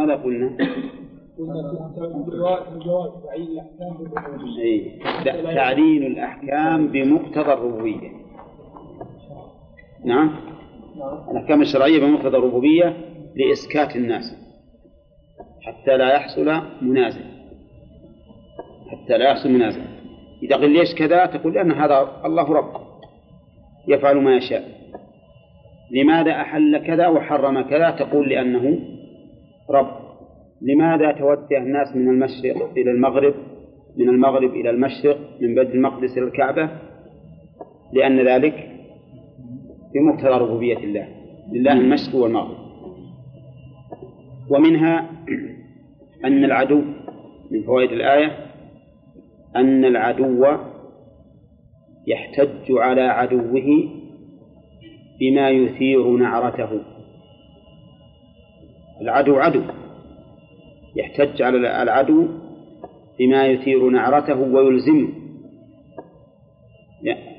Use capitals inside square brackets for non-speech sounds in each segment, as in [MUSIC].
ماذا قلنا؟ إيه. تعليل الأحكام بمقتضى الربوبية. نعم؟ الأحكام الشرعية بمقتضى الربوبية لإسكات الناس حتى لا يحصل منازع. حتى لا يحصل منازع. إذا قل ليش كذا تقول لأن هذا الله رب يفعل ما يشاء. لماذا أحل كذا وحرم كذا؟ تقول لأنه رب. لماذا توجه الناس من المشرق إلى المغرب؟ من المغرب إلى المشرق من بيت المقدس إلى الكعبة؟ لأن ذلك بمقتضى ربوبية الله لله المشرق والمغرب. ومنها أن العدو من فوائد الآية أن العدو يحتج على عدوه بما يثير نعرته. العدو عدو. يحتج على العدو بما يثير نعرته ويلزمه.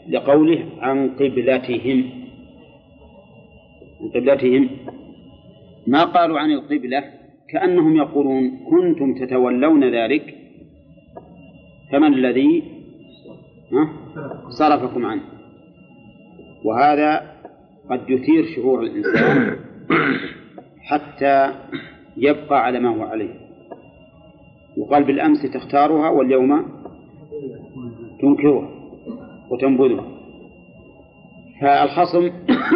لقوله عن قبلتهم. عن قبلتهم. ما قالوا عن القبلة؟ كأنهم يقولون كنتم تتولون ذلك. فما الذي؟ صرفكم عنه. وهذا قد يثير شعور الإنسان. [COUGHS] حتى يبقى على ما هو عليه. يقال بالأمس تختارها واليوم تنكرها وتنبذها. فالخصم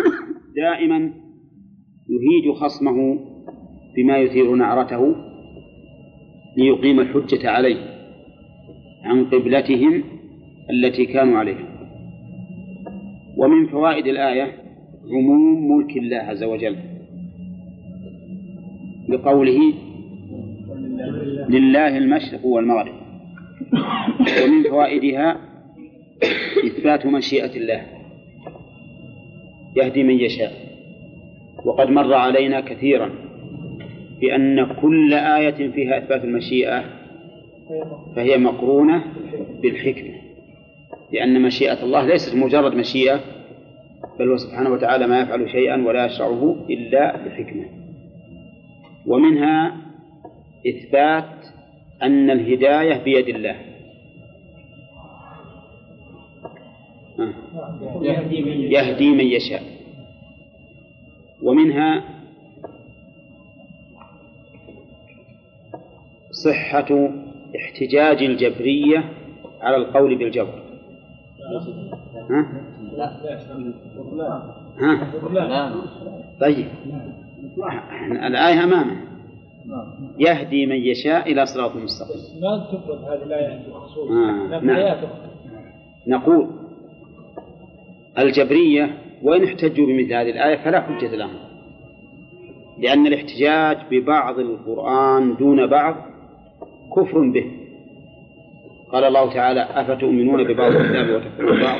[COUGHS] دائما يهيج خصمه بما يثير نعرته ليقيم الحجة عليه عن قبلتهم التي كانوا عليها. ومن فوائد الآية عموم ملك الله عز وجل. بقوله لله المشرق والمغرب ومن فوائدها إثبات مشيئة الله يهدي من يشاء. وقد مر علينا كثيرا بأن كل آية فيها إثبات المشيئة فهي مقرونة بالحكمة لأن مشيئة الله ليست مجرد مشيئة بل هو سبحانه وتعالى ما يفعل شيئا ولا يشرعه إلا بحكمة ومنها إثبات أن الهداية بيد الله. يهدي من يشاء. ومنها صحة احتجاج الجبرية على القول بالجبر. ها؟ ها؟ طيب. الآية أمامه. يهدي من يشاء إلى صراط مستقيم. ما تفرض هذه الآية آه. نعم. نقول الجبرية وإن احتجوا بمثل هذه الآية فلا حجة لهم. لأن الاحتجاج ببعض القرآن دون بعض كفر به. قال الله تعالى أفتؤمنون ببعض الكتاب وتكفرون ببعض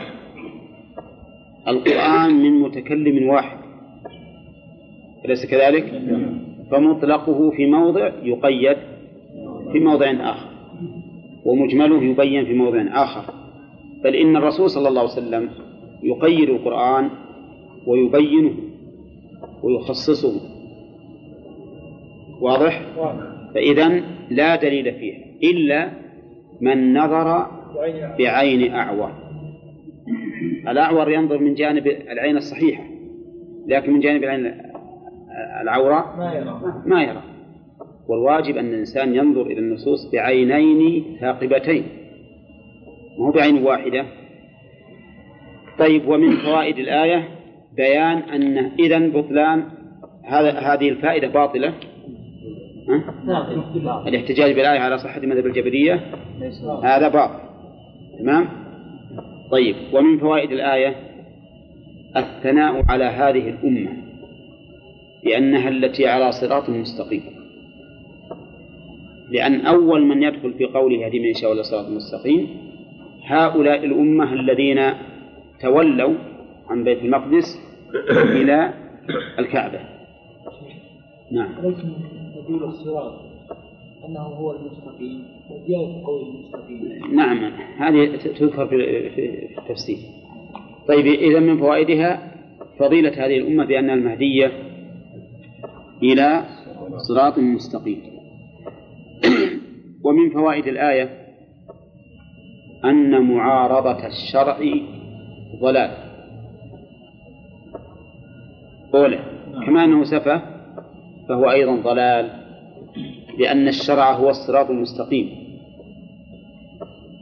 القرآن من متكلم واحد. أليس كذلك؟ فمطلقه في موضع يقيد في موضع آخر ومجمله يبين في موضع آخر بل إن الرسول صلى الله عليه وسلم يقيد القرآن ويبينه ويخصصه واضح؟ فإذا لا دليل فيه إلا من نظر بعين أعور الأعور ينظر من جانب العين الصحيحة لكن من جانب العين العوراء ما يرى. ما يرى. والواجب أن الإنسان ينظر إلى النصوص بعينين ثاقبتين. مو بعين واحدة؟ طيب ومن فوائد الآية بيان أن إذا بطلان هذا هذه الفائدة باطلة. ها؟ الاحتجاج بالآية على صحة مذهب الجبرية هذا باطل. تمام؟ طيب ومن فوائد الآية الثناء على هذه الأمة. بأنها التي على صراط مستقيم. لأن أول من يدخل في قوله هدي من يشاء إلى صراط مستقيم هؤلاء الأمة الذين تولوا عن بيت المقدس إلى الكعبة. نعم. ليس دليل الصراط أنه هو المستقيم؟ وزيادة قول المستقيم. نعم. هذه تذكر في في التفسير. طيب إذا من فوائدها فضيلة هذه الأمة بأنها المهدية إلى صراط مستقيم. [CLEARS THROAT] ومن فوائد الآية أن معارضة الشرع ضلال. أولى كما أنه سفه فهو أيضا ضلال لأن الشرع هو الصراط المستقيم.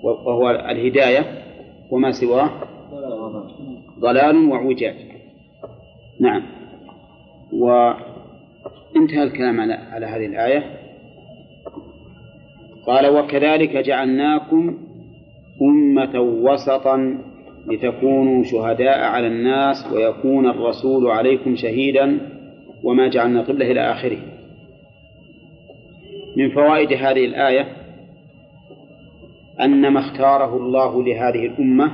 وهو الهداية وما سواه ضلال واعوجاج نعم. وانتهى الكلام على على هذه الآية. قال وكذلك جعلناكم أمة وسطا لتكونوا شهداء على الناس ويكون الرسول عليكم شهيدا وما جعلنا قبلة إلى آخره. من فوائد هذه الآية أن ما اختاره الله لهذه الأمة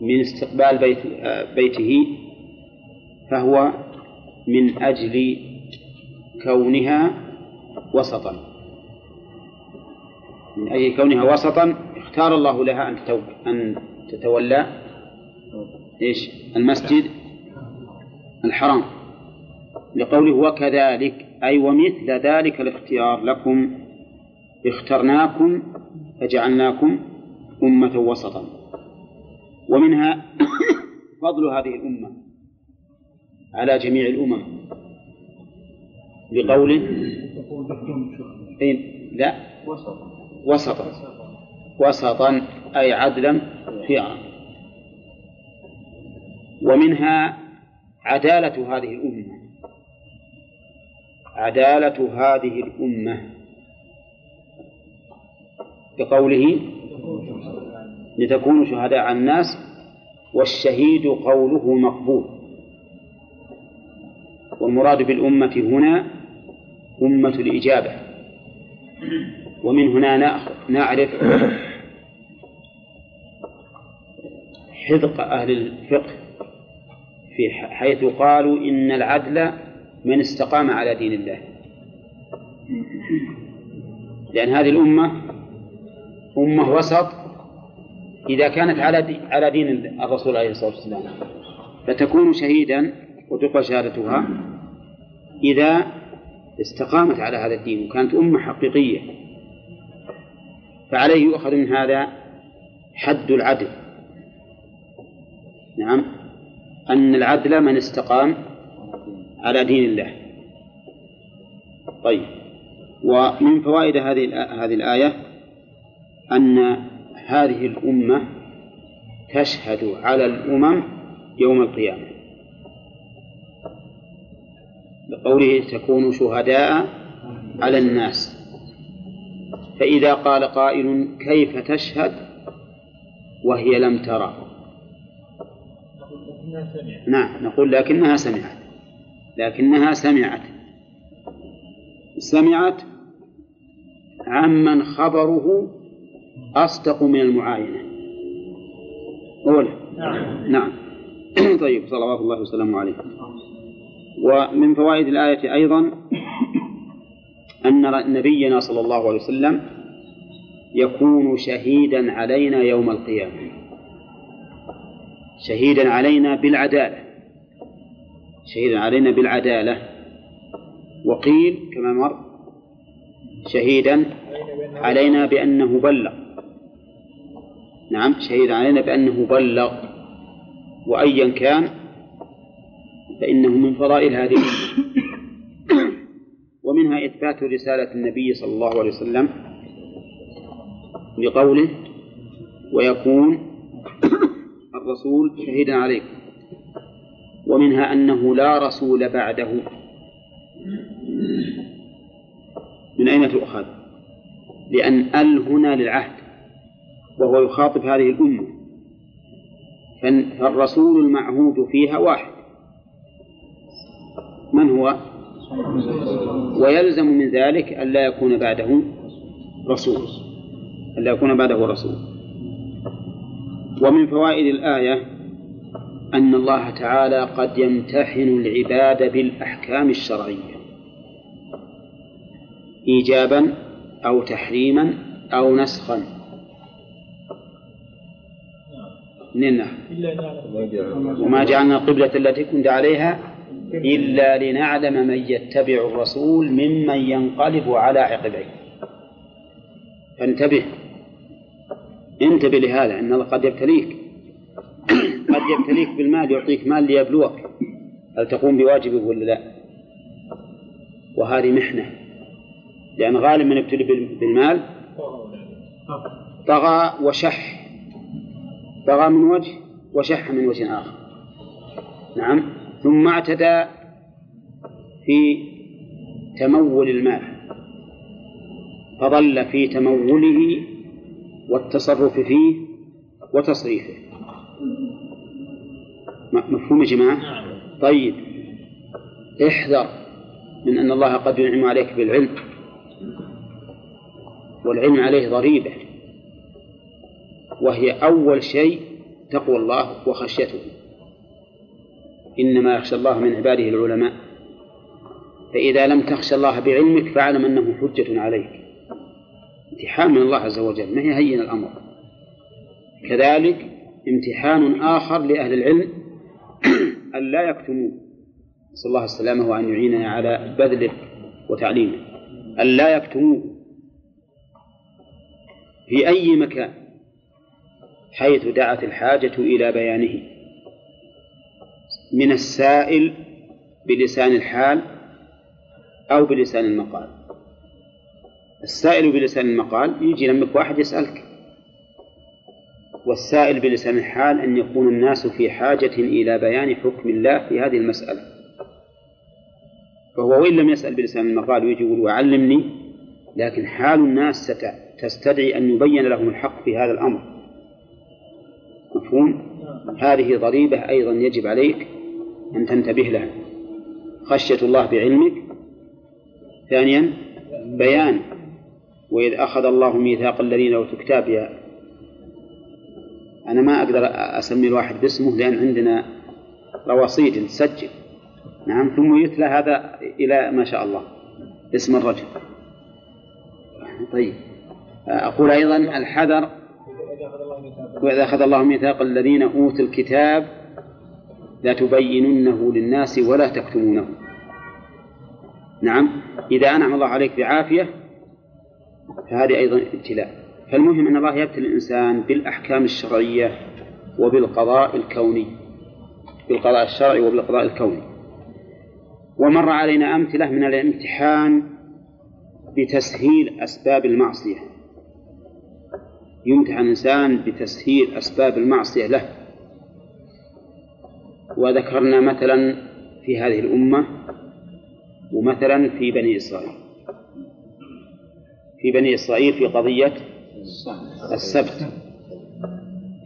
من استقبال بيت بيته فهو من أجل كونها وسطا. من أجل كونها وسطا اختار الله لها أن أن تتولى إيش؟ المسجد الحرام. لقوله وكذلك أي ومثل ذلك الاختيار لكم اخترناكم فجعلناكم أمة وسطا. ومنها [COUGHS] فضل هذه الأمة. على جميع الأمم. بقوله لا. وسطا. وسطا أي عدلا في ومنها عدالة هذه الأمة. عدالة هذه الأمة. بقوله لتكونوا شهداء على الناس والشهيد قوله مقبول. والمراد بالأمة هنا أمة الإجابة. ومن هنا نعرف حذق أهل الفقه في حيث قالوا إن العدل من استقام على دين الله. لأن هذه الأمة أمة وسط إذا كانت على على دين الرسول عليه الصلاة والسلام. فتكون شهيدا وتقبل شهادتها إذا استقامت على هذا الدين وكانت أمة حقيقية. فعليه يؤخذ من هذا حد العدل. نعم. أن العدل من استقام على دين الله. طيب. ومن فوائد هذه هذه الآية أن هذه الأمة تشهد على الأمم يوم القيامة. بقوله تكون شهداء على الناس. فإذا قال قائل كيف تشهد؟ وهي لم ترى. نعم نقول لكنها سمعت. لكنها سمعت. سمعت عمن خبره أصدق من المعاينة. أولا. نعم, نعم. [CLEARS THROAT] طيب صلوات الله وسلامه عليه. ومن فوائد الآية أيضا أن نبينا صلى الله عليه وسلم يكون شهيدا علينا يوم القيامة. شهيدا علينا بالعدالة. شهيدا علينا بالعدالة. وقيل كما مر شهيدا علينا بأنه بلغ. نعم شهيدا علينا بأنه بلغ. وأيا كان فإنه من فضائل هذه ومنها إثبات رسالة النبي صلى الله عليه وسلم لقوله ويكون الرسول شهيدا عليكم. ومنها أنه لا رسول بعده. من أين تؤخذ؟ لأن ال هنا للعهد وهو يخاطب هذه الأمة. فالرسول المعهود فيها واحد. من هو؟ ويلزم من ذلك ألا يكون بعده رسول. ألا يكون بعده رسول. ومن فوائد الآية أن الله تعالى قد يمتحن العباد بالأحكام الشرعية. إيجابا أو تحريما أو نسخا. نعم وما جعلنا القبلة التي كنت عليها إلا لنعلم من يتبع الرسول ممن ينقلب على عقبيه. فانتبه. انتبه لهذا أن الله قد يبتليك. [CLEARS THROAT] قد يبتليك بالمال يعطيك مال ليبلوك. هل تقوم بواجبه ولا لا؟ وهذه محنة. لأن غالب من يبتلي بالمال طغى وشح. طغى من وجه وشح من وجه آخر. نعم. ثم اعتدى في تمول المال فظل في تموله والتصرف فيه وتصريفه مفهوم يا جماعة؟ طيب احذر من أن الله قد ينعم عليك بالعلم والعلم عليه ضريبة وهي أول شيء تقوى الله وخشيته إنما يخشى الله من عباده العلماء. فإذا لم تخشى الله بعلمك فاعلم أنه حجة عليك. امتحان من الله عز وجل ما هي هين الأمر؟ كذلك امتحان آخر لأهل العلم أن لا يكتموه. نسأل الله السلامة وأن يعيننا على بذله وتعليمه. أن لا يكتموه. في أي مكان؟ حيث دعت الحاجة إلى بيانه. من السائل بلسان الحال أو بلسان المقال. السائل بلسان المقال يجي لمك واحد يسألك. والسائل بلسان الحال أن يكون الناس في حاجة إلى بيان حكم الله في هذه المسألة. فهو وإن لم يسأل بلسان المقال ويجي يقول وعلمني لكن حال الناس تستدعي أن يبين لهم الحق في هذا الأمر. مفهوم؟ هذه ضريبة أيضا يجب عليك أن تنتبه لها خشية الله بعلمك. ثانيا بيان. وإذ أخذ الله ميثاق الذين أوتوا الكتاب يا أنا ما أقدر أسمي الواحد باسمه لأن عندنا رواصيد نسجل نعم ثم يتلى هذا إلى ما شاء الله اسم الرجل. طيب. أقول أيضا الحذر. وإذا أخذ الله ميثاق الذين أوتوا الكتاب لتبيننه للناس ولا تكتمونه. نعم إذا أنعم الله عليك بعافية فهذه أيضا ابتلاء. فالمهم أن الله يبتلي الإنسان بالأحكام الشرعية وبالقضاء الكوني. بالقضاء الشرعي وبالقضاء الكوني. ومر علينا أمثلة من الامتحان بتسهيل أسباب المعصية. يمتحن الإنسان بتسهيل أسباب المعصية له. وذكرنا مثلا في هذه الأمة ومثلا في بني إسرائيل. في بني إسرائيل في قضية السبت.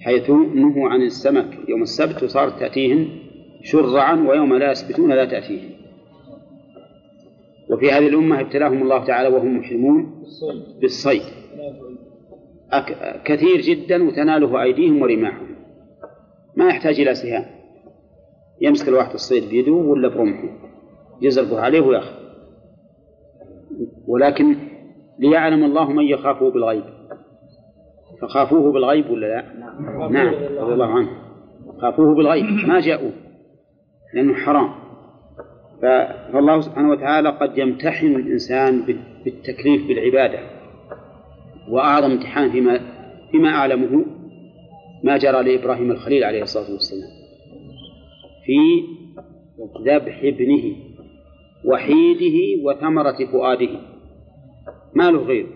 حيث نهوا عن السمك. يوم السبت وصارت تأتيهم شرعا ويوم لا يسبتون لا تأتيهم وفي هذه الأمة ابتلاهم الله تعالى وهم محرمون بالصيد. كثير جدا وتناله أيديهم ورماحهم. ما يحتاج إلى سهام يمسك الواحد الصيد بيده ولا برمحه. يزرفه عليه ويأخذ. ولكن ليعلم الله من يخافه بالغيب. فخافوه بالغيب ولا لا؟ نعم. رضي الله عنه. خافوه بالغيب. ما جاءوه؟ لأنه حرام. فالله سبحانه وتعالى قد يمتحن الإنسان بالتكليف بالعبادة. وأعظم امتحان فيما فيما أعلمه ما جرى لإبراهيم الخليل عليه الصلاة والسلام. في ذبح ابنه وحيده وثمرة فؤاده. ما له غيره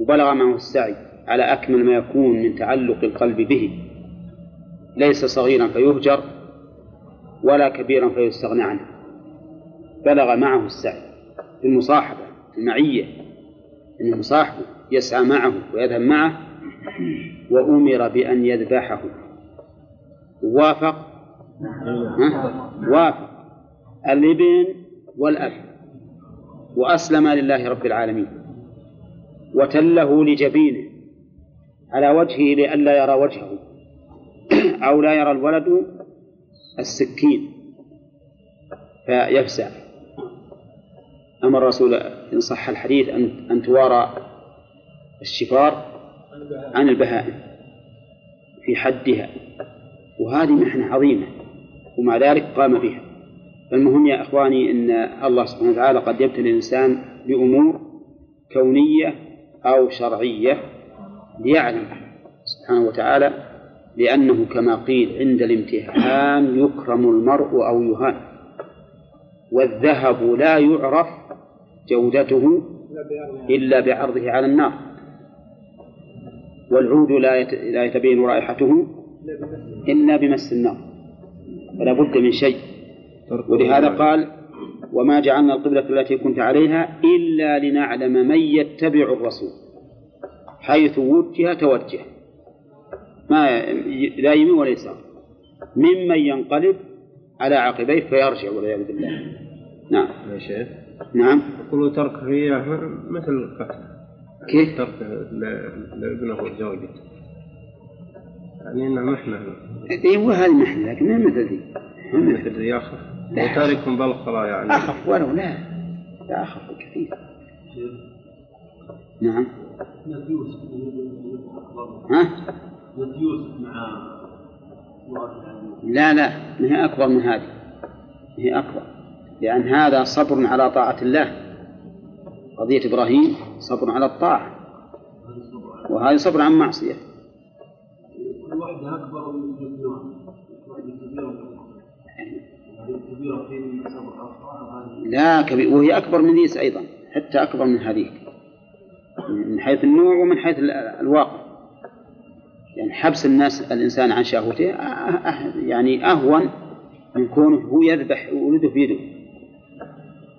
وبلغ معه السعي على أكمل ما يكون من تعلق القلب به. ليس صغيرا فيهجر ولا كبيرا فيستغنى عنه. بلغ معه السعي في المصاحبة المعية أن المصاحب يسعى معه ويذهب معه. وأمر بأن يذبحه. وافق وافق. الإبن والأب. وأسلم لله رب العالمين. وتله لجبينه. على وجهه لئلا يرى وجهه. أو لا يرى الولد السكين. فيفزع أمر الرسول إن صح الحديث أن أن توارى الشفار عن البهائم في حدها. وهذه محنة عظيمة. ومع ذلك قام بها المهم يا إخواني أن الله سبحانه وتعالى قد يبتلي الإنسان بأمور كونية أو شرعية ليعلم سبحانه وتعالى لأنه كما قيل عند الامتحان يكرم المرء أو يهان. والذهب لا يعرف جودته إلا بعرضه على النار. والعود لا يتبين رائحته إلا بمس النار. فلا بد من شيء. ولهذا قال وما جعلنا القبلة التي كنت عليها إلا لنعلم من يتبع الرسول حيث وجه توجه. ما لا يمين ولا يسار. ممن ينقلب على عقبيه فيرجع والعياذ بالله. نعم. يا شيخ. نعم. يقول ترك الرياح مثل القتل. كيف؟ ترك لابنه وزوجته انها محنه اي هو هذه محنه لكن ما مثل ذي مثل ذي اخف وتارك بالقرى يعني. أخف ولو لا لا أخف كثير. نعم. ها؟ يوسف مع لا لا ما هي أكبر من هذه. هي أكبر. لأن هذا صبر على طاعة الله. قضية إبراهيم صبر على الطاعة. وهذا صبر عن معصية. أكبر من لا كبير. وهي أكبر من ذيس أيضا. حتى أكبر من هذه من حيث النوع ومن حيث الواقع. يعني حبس الناس الإنسان عن شهوته يعني أهون من كونه هو يذبح ولده بيده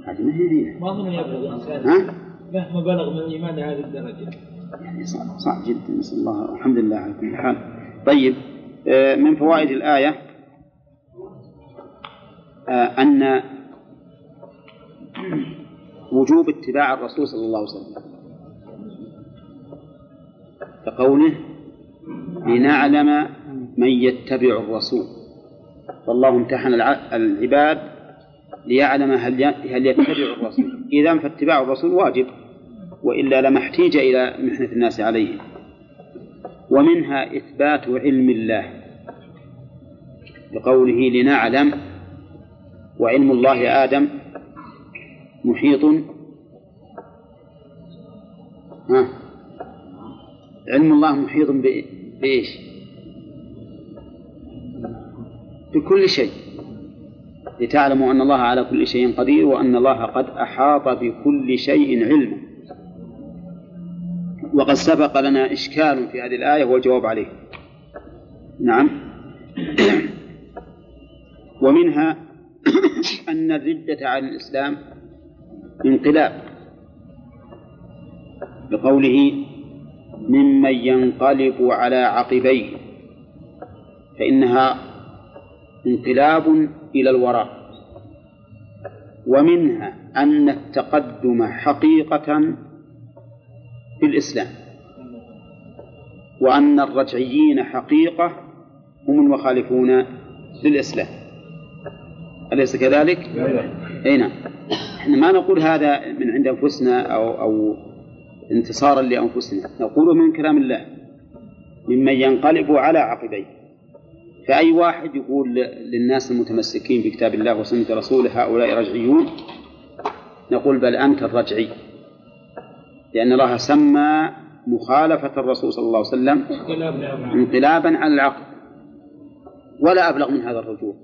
هذه ما هي ما أظن يبلغ الإنسان. مهما بلغ من الإيمان لهذه الدرجة. يعني صعب, صعب جدا. نسأل الله. الحمد لله على كل حال. طيب آه، من فوائد الآية آه، أن وجوب اتباع الرسول صلى الله عليه وسلم كقوله لنعلم من يتبع الرسول. فالله امتحن العباد ليعلم هل هل يتبع الرسول. إذا فاتباع الرسول واجب وإلا لما احتيج إلى محنة الناس عليه. ومنها إثبات علم الله بقوله لنعلم وعلم الله آدم محيط. ها؟ علم الله محيط بإيش؟ بكل شيء. لتعلموا أن الله على كل شيء قدير وأن الله قد أحاط بكل شيء علما. وقد سبق لنا إشكال في هذه الآية والجواب عليه. نعم. [CLEARS THROAT] ومنها [CLEARS THROAT] أن الردة عن الإسلام انقلاب. بقوله ممن ينقلب على عقبيه فإنها انقلاب إلى الوراء. ومنها أن التقدم حقيقة في الإسلام. وأن الرجعيين حقيقة هم المخالفون للإسلام أليس كذلك؟ أي نعم. إحنا ما نقول هذا من عند أنفسنا أو أو انتصارا لأنفسنا. نقول من كلام الله. ممن ينقلب على عقبيه. فأي واحد يقول للناس المتمسكين بكتاب الله وسنة رسوله هؤلاء رجعيون؟ نقول بل أنت الرجعي. لأن الله سمى مخالفة الرسول صلى الله عليه وسلم انقلابا على العقل. ولا أبلغ من هذا الرجوع.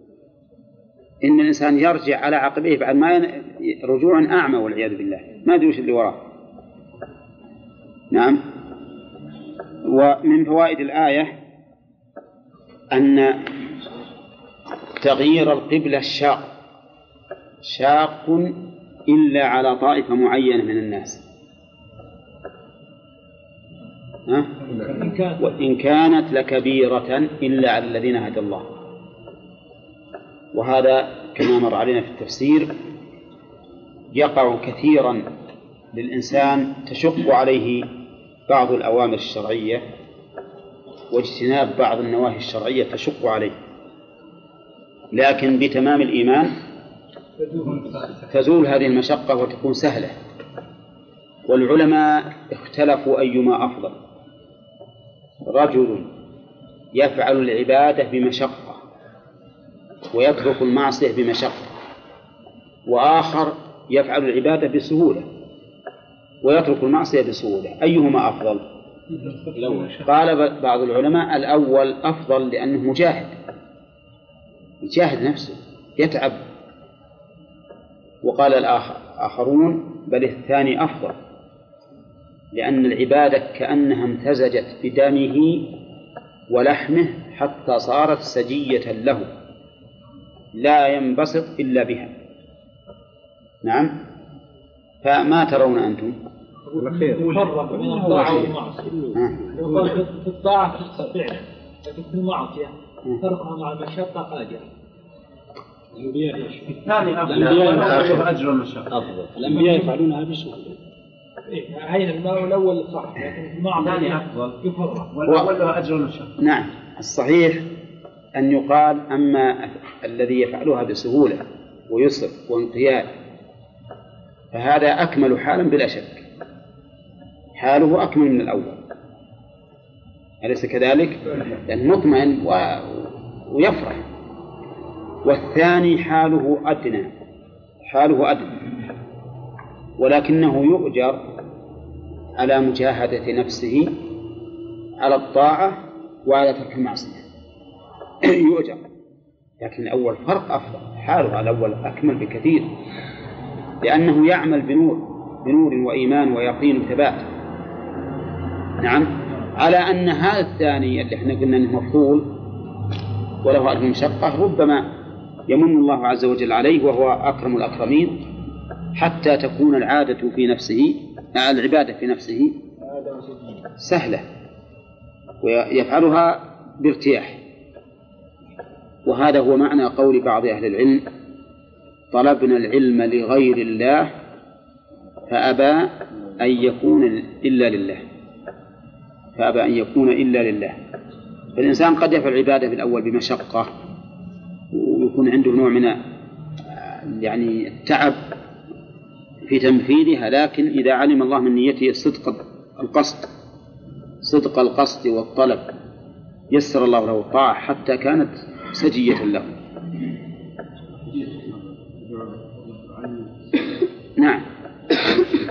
إن الإنسان يرجع على عقبيه بعد ما ين... رجوع أعمى والعياذ بالله. ما يدري وش اللي وراه. نعم. ومن فوائد الآية أن تغيير القبلة شاق. شاق إلا على طائفة معينة من الناس. وإن كانت لكبيرة إلا على الذين هدى الله. وهذا كما مر علينا في التفسير يقع كثيرا للإنسان تشق عليه بعض الأوامر الشرعية واجتناب بعض النواهي الشرعية تشق عليه. لكن بتمام الإيمان تزول هذه المشقة وتكون سهلة. والعلماء اختلفوا أيما أفضل. رجل يفعل العبادة بمشقة ويترك المعصية بمشقة وآخر يفعل العبادة بسهولة ويترك المعصية بسهولة أيهما أفضل؟ قال بعض العلماء الأول أفضل لأنه مجاهد يجاهد نفسه يتعب وقال الآخر آخرون بل الثاني أفضل لأن العبادة كأنها امتزجت بدمه ولحمه حتى صارت سجية له لا ينبسط إلا بها نعم فما ترون أنتم يفرق بين الطاعة والمعصية في الطاعة تحصل فعلا لكن في المعصية تركها مع المشقة أجر الأنبياء يفعلونها بسهولة إيه هي الماء الأول صح لكن المعصية الثاني أفضل. يفرق والأول له المشقة نعم. الصحيح أن يقال أما الذي يفعلها بسهولة ويسر وانقياد فهذا أكمل حالا بلا شك. حاله أكمل من الأول. أليس كذلك؟ لأن مطمئن و... ويفرح. والثاني حاله أدنى. حاله أدنى. ولكنه يؤجر على مجاهدة نفسه على الطاعة وعلى ترك المعصية. [CLEARS THROAT] يؤجر. لكن الأول فرق أفضل. حاله على الأول أكمل بكثير. لأنه يعمل بنور. بنور وإيمان ويقين وثبات. نعم. على أن هذا الثاني اللي إحنا قلنا أنه مفضول وله أجر مشقة ربما يمن الله عز وجل عليه وهو أكرم الأكرمين حتى تكون العادة في نفسه العبادة في نفسه سهلة ويفعلها بارتياح. وهذا هو معنى قول بعض أهل العلم طلبنا العلم لغير الله فأبى أن يكون إلا لله فأبى أن يكون إلا لله. فالإنسان قد يفعل العبادة في الأول بمشقة ويكون عنده نوع من يعني التعب في تنفيذها لكن إذا علم الله من نيته صدق القصد صدق القصد والطلب يسر الله له الطاعة حتى كانت سجية له. نعم.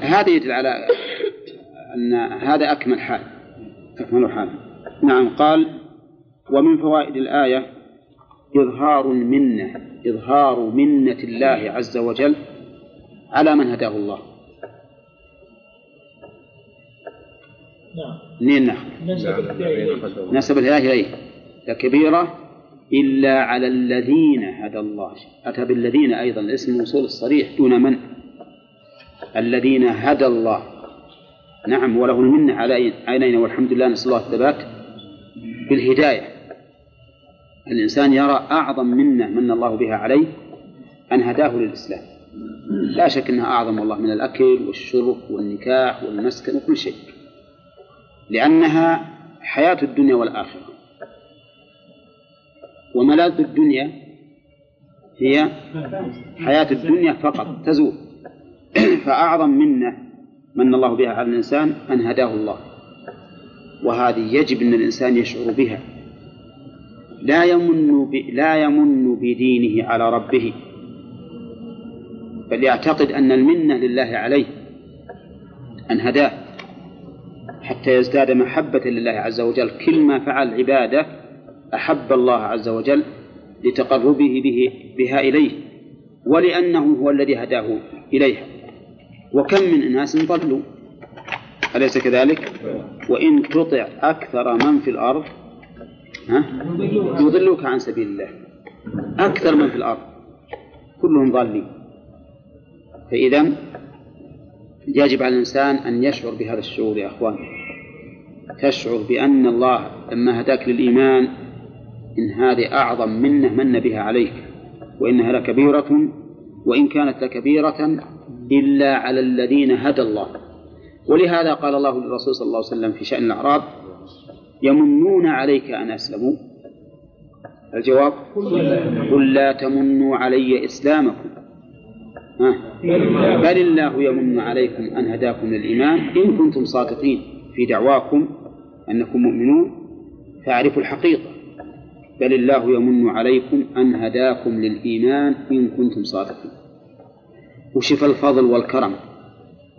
هذا يدل على أن هذا أكمل حال أكمل حال. نعم قال ومن فوائد الآية إظهار المنة إظهار منة الله عز وجل على من هداه الله. نعم. منين ناخذ؟ نسب الهداية إليه لكبيرة إلا على الذين هدى الله أتى بالذين أيضا الاسم الموصول الصريح دون من؟ الذين هدى الله. نعم وله المنة على علينا والحمد لله نسأل الله الثبات. بالهداية. الإنسان يرى أعظم منة من الله بها عليه أن هداه للإسلام. لا شك أنها أعظم والله من الأكل والشرب والنكاح والمسكن وكل شيء. لأنها حياة الدنيا والآخرة. وملاذ الدنيا هي حياة الدنيا فقط تزول. [CLEARS THROAT] فأعظم منة من الله بها على الإنسان أن هداه الله. وهذه يجب أن الإنسان يشعر بها. لا يمن. لا يمن بدينه على ربه. بل يعتقد أن المنة لله عليه أن هداه حتى يزداد محبة لله عز وجل. كل ما فعل عبادة أحب الله عز وجل لتقربه به بها إليه ولأنه هو الذي هداه إليها وكم من أناس ضلوا؟ أليس كذلك؟ وإن تطع أكثر من في الأرض ها؟ يضلوك عن سبيل الله. أكثر من في الأرض. كلهم ضالين. فإذا يجب على الإنسان أن يشعر بهذا الشعور يا أخوان. تشعر بأن الله لما هداك للإيمان إن هذه أعظم منة من بها عليك وإنها لكبيرة وإن كانت لكبيرة إلا على الذين هدى الله. ولهذا قال الله للرسول صلى الله عليه وسلم في شأن الأعراب يمنون عليك أن أسلموا؟ الجواب قل لا تمنوا علي إسلامكم؟ بل الله يمن عليكم أن هداكم للإيمان. إن كنتم صادقين في دعواكم أنكم مؤمنون فاعرفوا الحقيقة. بل الله يمن عليكم أن هداكم للإيمان إن كنتم صادقين. وشف الفضل والكرم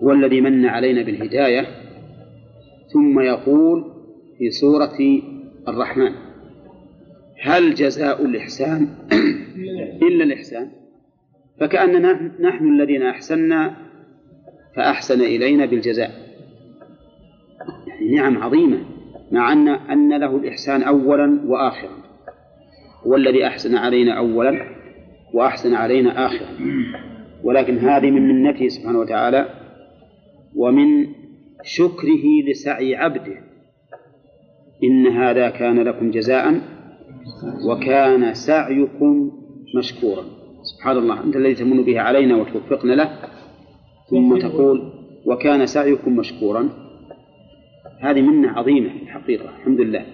هو الذي من علينا بالهداية. ثم يقول في سورة الرحمن هل جزاء الإحسان؟ إلا الإحسان. فكأننا نحن الذين أحسنا فأحسن إلينا بالجزاء. يعني نعم عظيمة مع أن أن له الإحسان أولا وآخرا. هو الذي أحسن علينا أولا وأحسن علينا آخرا. ولكن هذه من منته سبحانه وتعالى ومن شكره لسعي عبده. إن هذا كان لكم جزاء وكان سعيكم مشكورا. سبحان الله أنت الذي تمن به علينا وتوفقنا له. ثم تقول وكان سعيكم مشكورا. هذه منة عظيمة الحقيقة الحمد لله.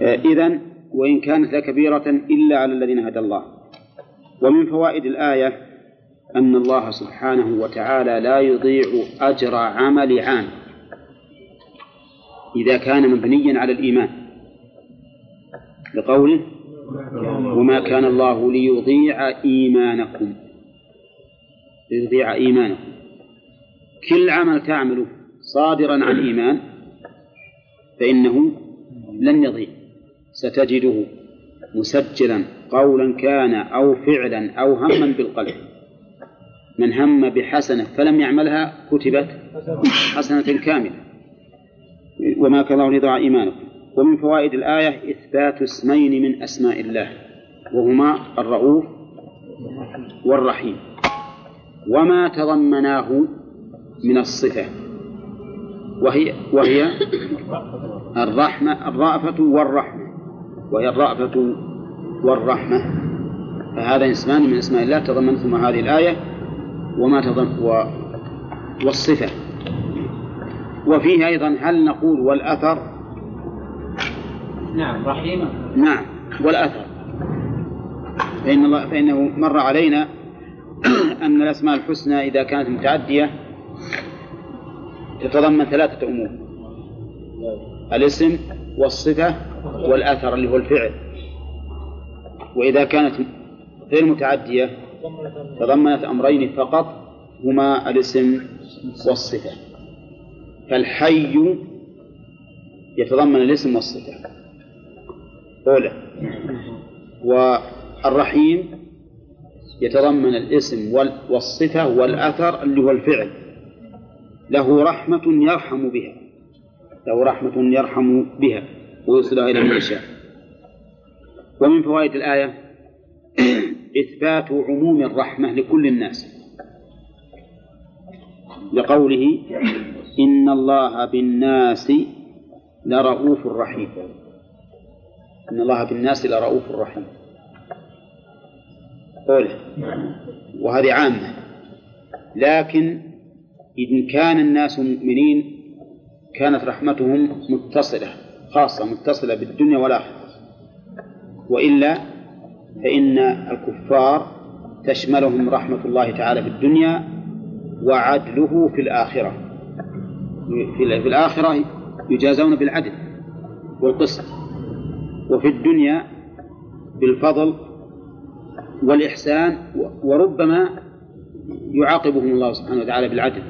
آه، إذا وإن كانت لكبيرة إلا على الذين هدى الله. ومن فوائد الآية أن الله سبحانه وتعالى لا يضيع أجر عمل عام. إذا كان مبنيا على الإيمان. بقوله وما كان الله ليضيع إيمانكم. ليضيع إيمانكم. كل عمل تعمله صادرا عن إيمان فإنه لن يضيع. ستجده مسجلا قولا كان أو فعلا أو هما بالقلب. من هم بحسنة فلم يعملها كتبت حسنة كاملة. وما كان الله ليضيع إيمانكم. ومن فوائد الآية إثبات اسمين من أسماء الله وهما الرؤوف والرحيم. وما تضمناه من الصفة وهي وهي الرحمة الرأفة والرحمة وهي الرأفة والرحمة. فهذا اسمان من أسماء الله تضمنتهما هذه الآية وما تضمن و والصفة. وفيه أيضا هل نقول والأثر؟ نعم رحيمة نعم والأثر فإن الله فإنه مر علينا [CLEARS THROAT] أن الأسماء الحسنى إذا كانت متعدية تتضمن ثلاثة أمور. الاسم والصفة والأثر اللي هو الفعل. وإذا كانت غير متعدية تضمنت أمرين فقط هما الاسم والصفة. فالحي يتضمن الاسم والصفة. أولى والرحيم يتضمن الاسم والصفة والأثر اللي هو الفعل. له رحمة يرحم بها. له رحمة يرحم بها. ويوصلها إلى من يشاء. ومن فوائد الآية [CLEARS THROAT] إثبات عموم الرحمة لكل الناس. لقوله إن الله بالناس لرؤوف رحيم. إن الله بالناس لرؤوف رحيم. قول وهذه عامة. لكن إن كان الناس مؤمنين كانت رحمتهم متصلة خاصة متصلة بالدنيا والآخرة. وإلا فإن الكفار تشملهم رحمة الله تعالى في الدنيا وعدله في الآخرة. في الآخرة يجازون بالعدل والقسط. وفي الدنيا بالفضل والإحسان وربما يعاقبهم الله سبحانه وتعالى بالعدل.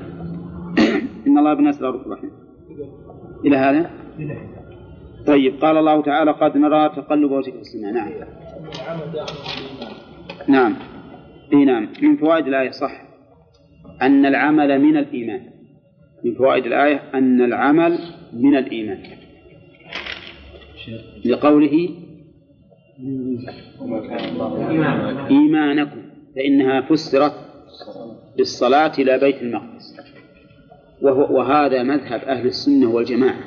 [COUGHS] إن الله بالناس لرؤوف رحيم إلى هذا؟ طيب قال الله تعالى قد نرى تقلب وجهك في السماء. نعم. نعم. إي نعم. من فوائد الآية صح. أن العمل من الإيمان. من فوائد الآية أن العمل من الإيمان. لقوله إيمانكم فإنها فسرت بالصلاة إلى بيت المقدس. وهو وهذا مذهب أهل السنة والجماعة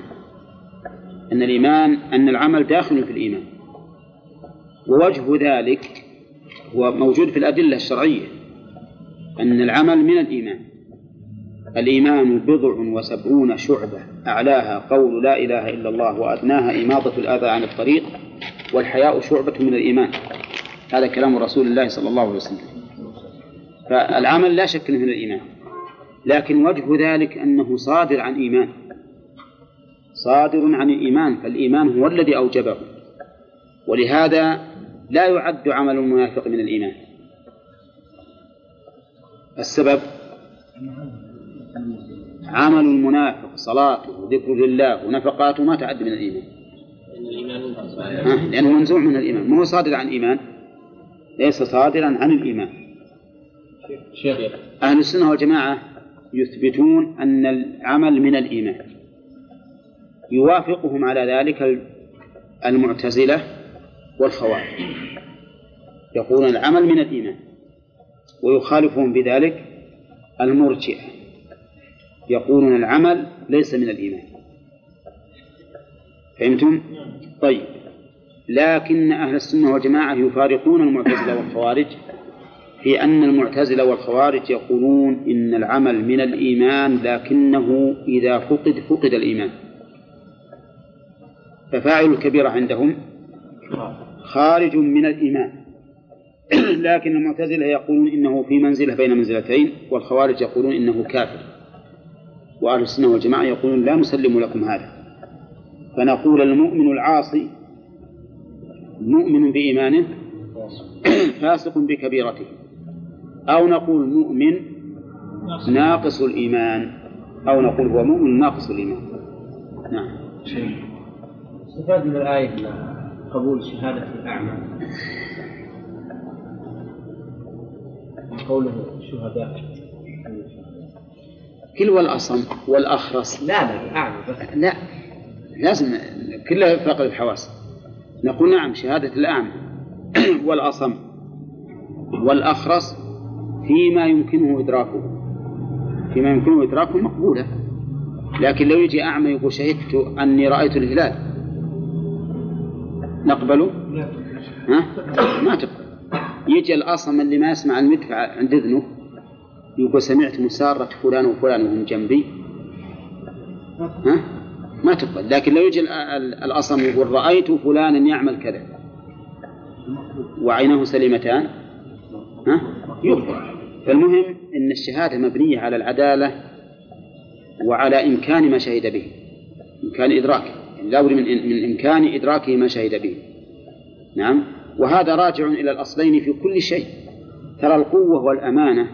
أن الإيمان أن العمل داخل في الإيمان. ووجه ذلك هو موجود في الأدلة الشرعية أن العمل من الإيمان. الإيمان بضع وسبعون شعبة أعلاها قول لا إله إلا الله وأدناها إماطة الأذى عن الطريق والحياء شعبة من الإيمان. هذا كلام رسول الله صلى الله عليه وسلم. فالعمل لا شك من الإيمان لكن وجه ذلك أنه صادر عن إيمان. صادر عن الإيمان فالإيمان هو الذي أوجبه. ولهذا لا يعد عمل المنافق من الإيمان. السبب؟ عمل المنافق صلاته وذكر لله ونفقاته ما تعد من الإيمان؟ لأنه منزوع من الإيمان. ما هو صادر عن الإيمان ليس صادرا عن الإيمان. شيخ أهل السنة والجماعة يثبتون أن العمل من الإيمان. يوافقهم على ذلك المعتزلة والخوارج. يقولون العمل من الإيمان ويخالفهم بذلك المرجئة. يقولون العمل ليس من الإيمان. فهمتم؟ طيب. لكن أهل السنة والجماعة يفارقون المعتزلة والخوارج في أن المعتزلة والخوارج يقولون إن العمل من الإيمان لكنه إذا فقد فقد الإيمان. ففاعل الكبيرة عندهم خارج من الإيمان. [CLEARS THROAT] لكن المعتزلة يقولون إنه في منزلة بين منزلتين والخوارج يقولون إنه كافر. وأهل السنة والجماعة يقولون لا نسلم لكم هذا. فنقول المؤمن العاصي مؤمن بإيمانه [CLEARS THROAT] فاسق بكبيرته. أو نقول مؤمن ناقص الإيمان. أو نقول هو مؤمن ناقص الإيمان. نعم. استفاد من الآية قبول شهادة الأعمى. قوله شهداء. كل والأصم والأخرس لا لا لا لازم كلها فقد الحواس. نقول نعم شهادة الأعمى [CLEARS THROAT] والأصم والأخرس فيما يمكنه إدراكه. فيما يمكنه إدراكه مقبولة. لكن لو يجي أعمى يقول شهدت أني رأيت الهلال. نقبله؟ ها؟ ما تقبل. يجي الأصم اللي ما يسمع المدفع عند إذنه. يقول سمعت مسارة فلان وفلان وهم جنبي. ها؟ ما تقبل. لكن لو يجي ال- ال- الأصم يقول رأيت فلانا يعمل كذا. وعينه سليمتان. ها؟ يقبل فالمهم أن الشهادة مبنية على العدالة وعلى إمكان ما شهد به. إمكان إدراكه يعني لا بد من, من إمكان إدراكه ما شهد به. نعم؟ وهذا راجع إلى الأصلين في كل شيء. ترى القوة والأمانة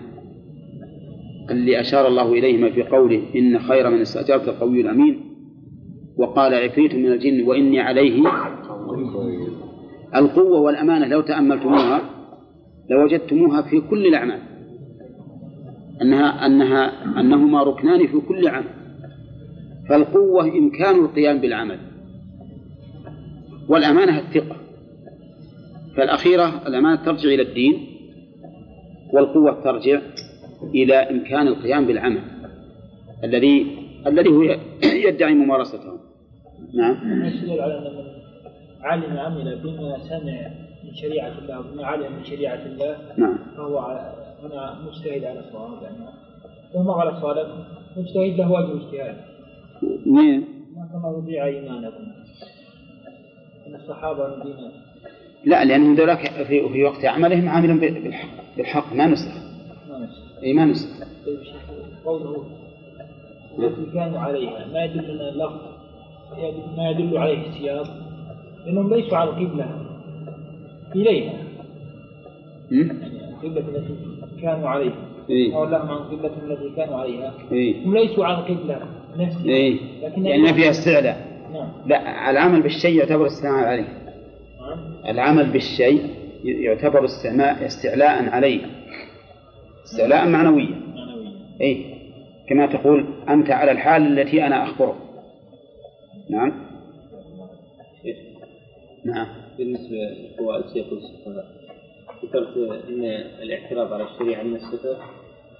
اللي أشار الله إليهما في قوله إن خير من استأجرت القوي الأمين وقال عفريت من الجن وإني عليه القوة والأمانة لو تأملتموها لوجدتموها في كل الأعمال. أنها أنها أنهما ركنان في كل عمل. فالقوة إمكان القيام بالعمل. والأمانة الثقة. فالأخيرة الأمانة ترجع إلى الدين والقوة ترجع إلى إمكان القيام بالعمل الذي الذي هو [COUGHS] يدعي ممارسته. نعم. يدل على أن علم عمل بما سمع من شريعة الله وبما علم من شريعة الله نعم. فهو على هنا مجتهد على صواب يعني وما على صواب مجتهد له أجر اجتهاد مين؟ ما كما يضيع إيمانكم. من الصحابة الذين لا لأنهم ذولاك في, وقت عملهم عاملون بالحق بالحق ما نسخ ما نسي أي ما طيب قوله التي كانوا عليها ما يدل لنا اللفظ ما يدل عليه السياق؟ لأنهم ليسوا على القبلة إليها. م? يعني القبلة التي كانوا عليها. إيه. أو لهم عن القبلة التي كانوا عليها. إيه. هم ليسوا على القبلة نفسها. إيه. لكن يعني ما فيها استعلاء. نعم. لا العمل بالشيء يعتبر استعلاء عليه. نعم. العمل بالشيء يعتبر استعلاء عليه. استعلاء معنويا معنوية. أي كما تقول أنت على الحال التي أنا أخبرك. نعم. نعم. بالنسبة لقواء الشيخ ذكرت أن الاعتراض على الشريعة من الصفة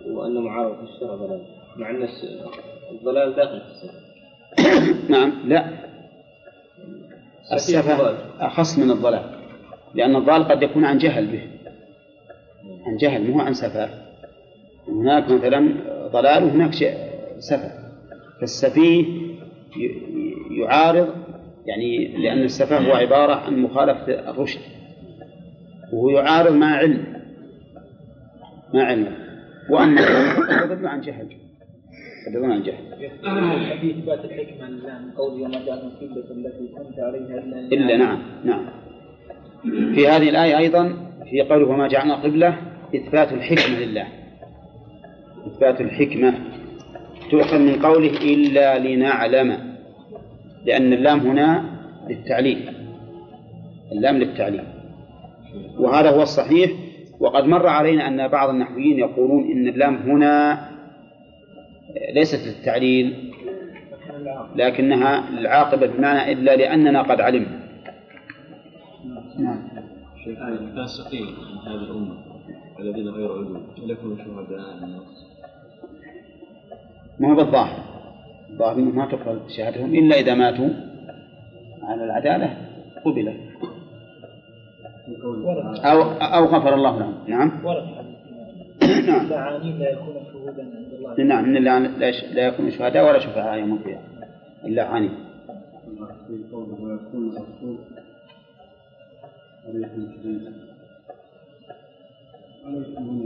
وأن معارضة الشرع ضلال مع أن الضلال داخل في الصفة. [COUGHS] نعم. لا. السفة. أخص من الضلال لأن الضال قد يكون عن جهل به. عن جهل مو عن سفة هناك مثلا ضلال وهناك شيء سفة. فالسفيه يعارض يعني لأن السفة هو عبارة عن مخالفة الرشد. وهو يعارض مع علم. مع علم. وأن يضل عن جهل. يضل عن جهل. في إثبات الحكمة وما التي كنت عليها إلا إلا نعم. نعم. في هذه الآية أيضا في قوله وما جعلنا قبلة إثبات الحكمة لله. إثبات الحكمة تؤخذ من قوله إلا لنعلم لأن اللام هنا للتعليل اللام للتعليل. وهذا هو الصحيح وقد مر علينا أن بعض النحويين يقولون إن اللام هنا ليست للتعليل لكنها العاقبة بمعنى إلا لأننا قد علمنا. نعم. الفاسقين من هذه الأمة الذين غير علوم لكم شهداء الناس؟ ما هو بالظاهر؟ الظاهر ما تقبل شهادتهم إلا إذا ماتوا على العدالة قبلت أو أو غفر الله لهم. نعم. [COUGHS] نعم. اللعانين لا يكون شهودا عند الله. نعم. من لا, لا, يش- لا يكون شهداء ولا شفعاء يوم القيامة.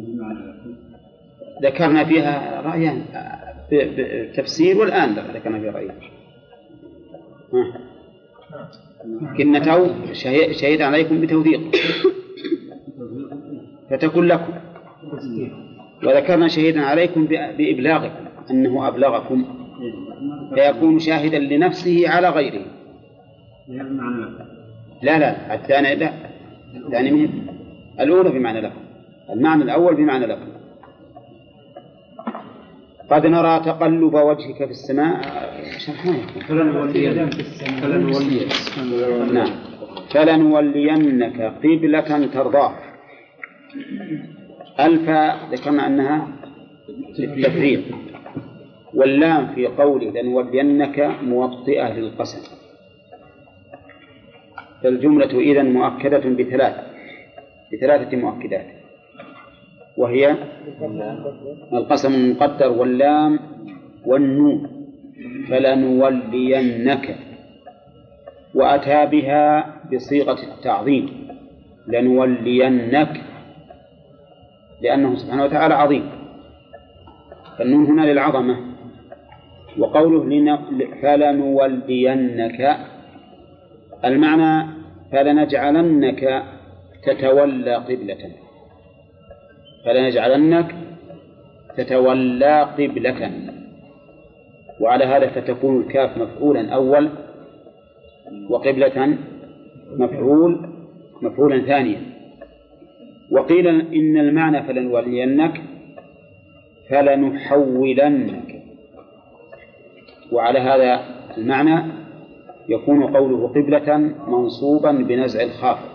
بمعنى يكون ذكرنا فيها رأيان. بالتفسير والآن ذكرنا فيها رأيان ها. كنته شهي- شهيد عليكم بتوثيق. فتكون لكم. وذكرنا شهيدا عليكم بإبلاغكم أنه أبلغكم. فيكون شاهدا لنفسه على غيره. لا لا الثاني لا. الثاني الأولى بمعنى لكم. المعنى الأول بمعنى لكم. قد نرى تقلب وجهك في السماء. شرحنا فلنولين فلنولين نعم. فلنولينك قبلة ترضاها الفاء ذكرنا أنها للتفريق واللام في قوله لنولينك موطئة للقسم. فالجملة إذا مؤكدة بثلاث بثلاثة مؤكدات. وهي القسم المقدر واللام والنون فلنولينك وأتى بها بصيغة التعظيم لنولينك لأنه سبحانه وتعالى عظيم. فالنون هنا للعظمة وقوله لن... فلنولينك المعنى فلنجعلنك تتولى قبلة. فلنجعلنك تتولى قبلة. وعلى هذا فتكون الكاف مفعولا أول وقبلة مفعول مفعولا ثانيا. وقيل إن المعنى فلنولينك فلنحولنك. وعلى هذا المعنى يكون قوله قبلة منصوبا بنزع الخافض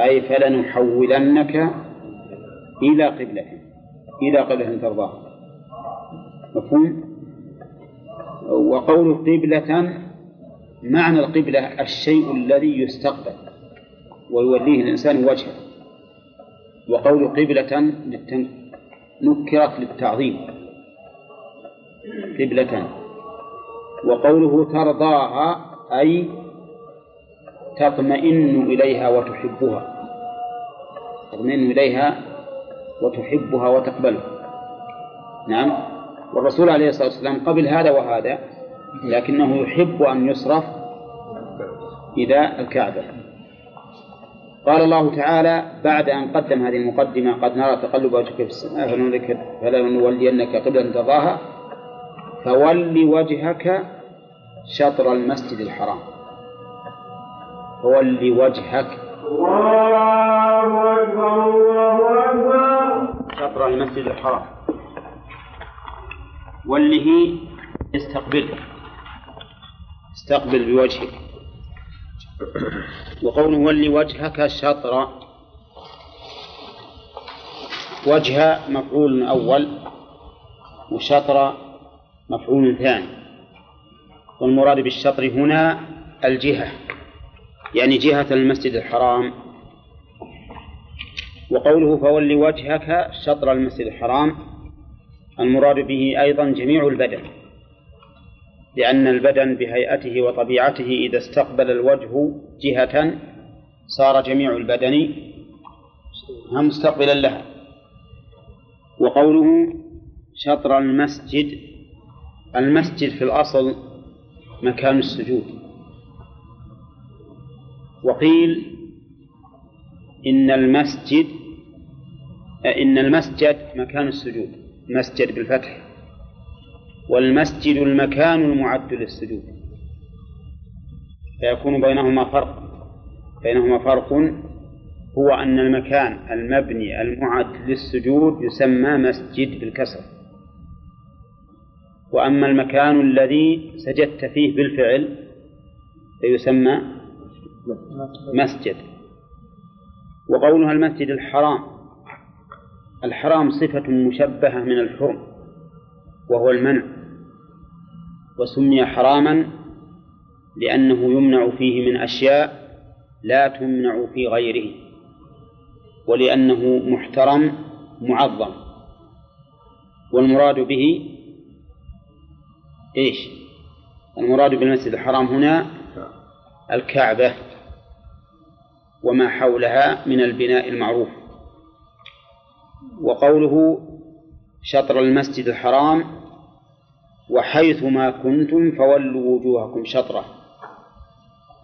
أي فلنحولنك إلى قبلة إلى قبلة ترضاها مفهوم؟ وقول قبلة معنى القبلة الشيء الذي يستقبل ويوليه الإنسان وجهه وقول قبلة. نكرت للتعظيم قبلة وقوله ترضاها أي تطمئن إليها وتحبها تطمئن إليها وتحبها وتقبلها. نعم. والرسول عليه الصلاة والسلام قبل هذا وهذا لكنه يحب أن يصرف إلى الكعبة. قال الله تعالى بعد أن قدم هذه المقدمة قد نرى تقلب وجهك في السماء فلنولينك قبلة ترضاها فول وجهك شطر المسجد الحرام. فول وجهك. شطر المسجد الحرام وله استقبل. استقبل بوجهك. وقوله ول وجهك شطر. وجه مفعول أول وشطر مفعول ثاني. والمراد بالشطر هنا الجهة يعني جهة المسجد الحرام. وقوله فول وجهك شطر المسجد الحرام المراد به أيضا جميع البدن لأن البدن بهيئته وطبيعته إذا استقبل الوجه جهة صار جميع البدن مستقبلا لها. وقوله شطر المسجد المسجد في الأصل مكان السجود. وقيل إن المسجد إن المسجد مكان السجود مسجد بالفتح والمسجد المكان المعد للسجود. فيكون بينهما فرق بينهما فرق هو أن المكان المبني المعد للسجود يسمى مسجد بالكسر. وأما المكان الذي سجدت فيه بالفعل فيسمى مسجد. وقولها المسجد الحرام. الحرام صفة مشبهة من الحرم وهو المنع وسمي حراما لأنه يمنع فيه من أشياء لا تمنع في غيره ولأنه محترم معظم والمراد به إيش؟ المراد بالمسجد الحرام هنا الكعبة وما حولها من البناء المعروف وقوله شطر المسجد الحرام وحيث ما كنتم فولوا وجوهكم شطره.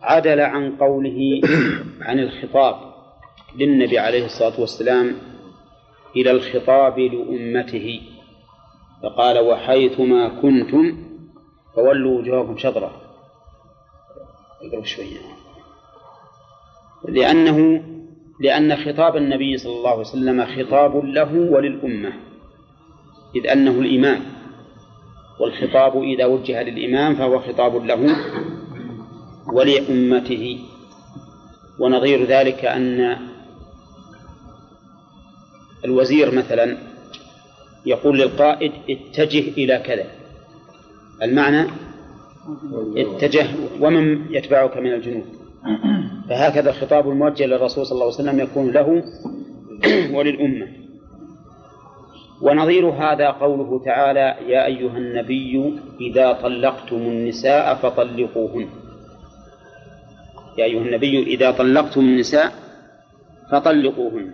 عدل عن قوله عن الخطاب للنبي عليه الصلاة والسلام إلى الخطاب لأمته فقال وحيث ما كنتم فولوا وجوهكم شطره. اقرأ شوية. لأنه لأن خطاب النبي صلى الله عليه وسلم خطاب له وللأمة إذ أنه الإمام. والخطاب إذا وجه للإمام فهو خطاب له ولأمته. ونظير ذلك أن الوزير مثلا يقول للقائد اتجه إلى كذا. المعنى اتجه ومن يتبعك من الجنود. فهكذا الخطاب الموجه للرسول صلى الله عليه وسلم يكون له [CLEARS THROAT] وللأمة. ونظير هذا قوله تعالى يا أيها النبي إذا طلقتم النساء فطلقوهن. يا أيها النبي إذا طلقتم النساء فطلقوهن.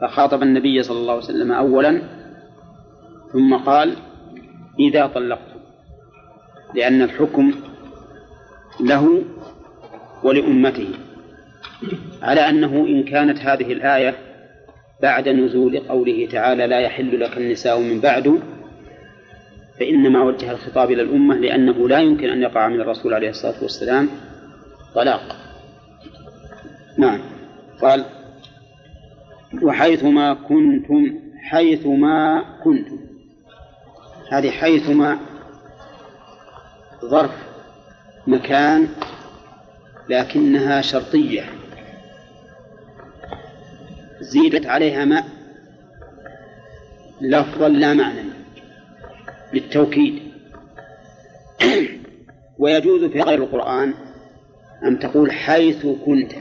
فخاطب النبي صلى الله عليه وسلم أولا ثم قال إذا طلقتم. لأن الحكم له ولأمته على أنه إن كانت هذه الآية بعد نزول قوله تعالى لا يحل لك النساء من بعد فإنما وجه الخطاب إلى الأمة لأنه لا يمكن أن يقع من الرسول عليه الصلاة والسلام طلاق. نعم. قال وحيثما كنتم حيثما كنتم. هذه حيثما ظرف مكان لكنها شرطية. زيدت عليها ماء لفظا لا معنى. للتوكيد. [CLEARS THROAT] ويجوز في غير القرآن أن تقول حيث كنت.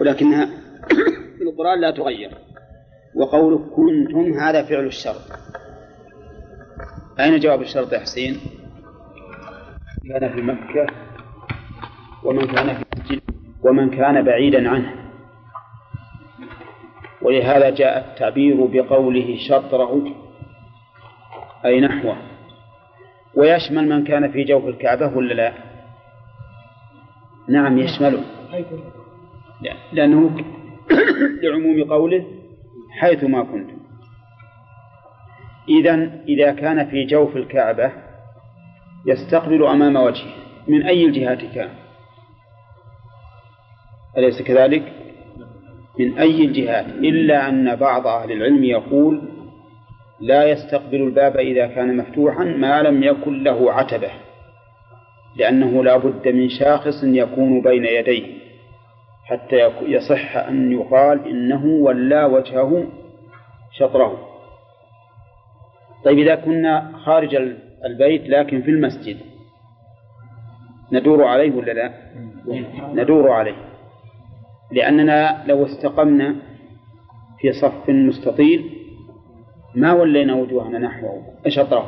ولكنها [CLEARS THROAT] في القرآن لا تغير. وقولك كنتم هذا فعل الشرط. أين جواب الشرط يا حسين؟ كان في مكة. ومن كان في المسجد ومن كان بعيدا عنه. ولهذا جاء التعبير بقوله شطره أي نحوه. ويشمل من كان في جوف الكعبة ولا لا؟ نعم يشمله لأنه [COUGHS] لعموم قوله حيث ما كنتم. إذا إذا كان في جوف الكعبة يستقبل أمام وجهه من أي الجهات كان؟ أليس كذلك؟ من أي الجهات إلا أن بعض أهل العلم يقول لا يستقبل الباب إذا كان مفتوحا ما لم يكن له عتبة لأنه لا بد من شاخص يكون بين يديه حتى يصح أن يقال إنه ولى وجهه شطره طيب إذا كنا خارج البيت لكن في المسجد ندور عليه ولا لا؟ ندور عليه لأننا لو استقمنا في صف مستطيل ما ولينا وجوهنا نحوه شطره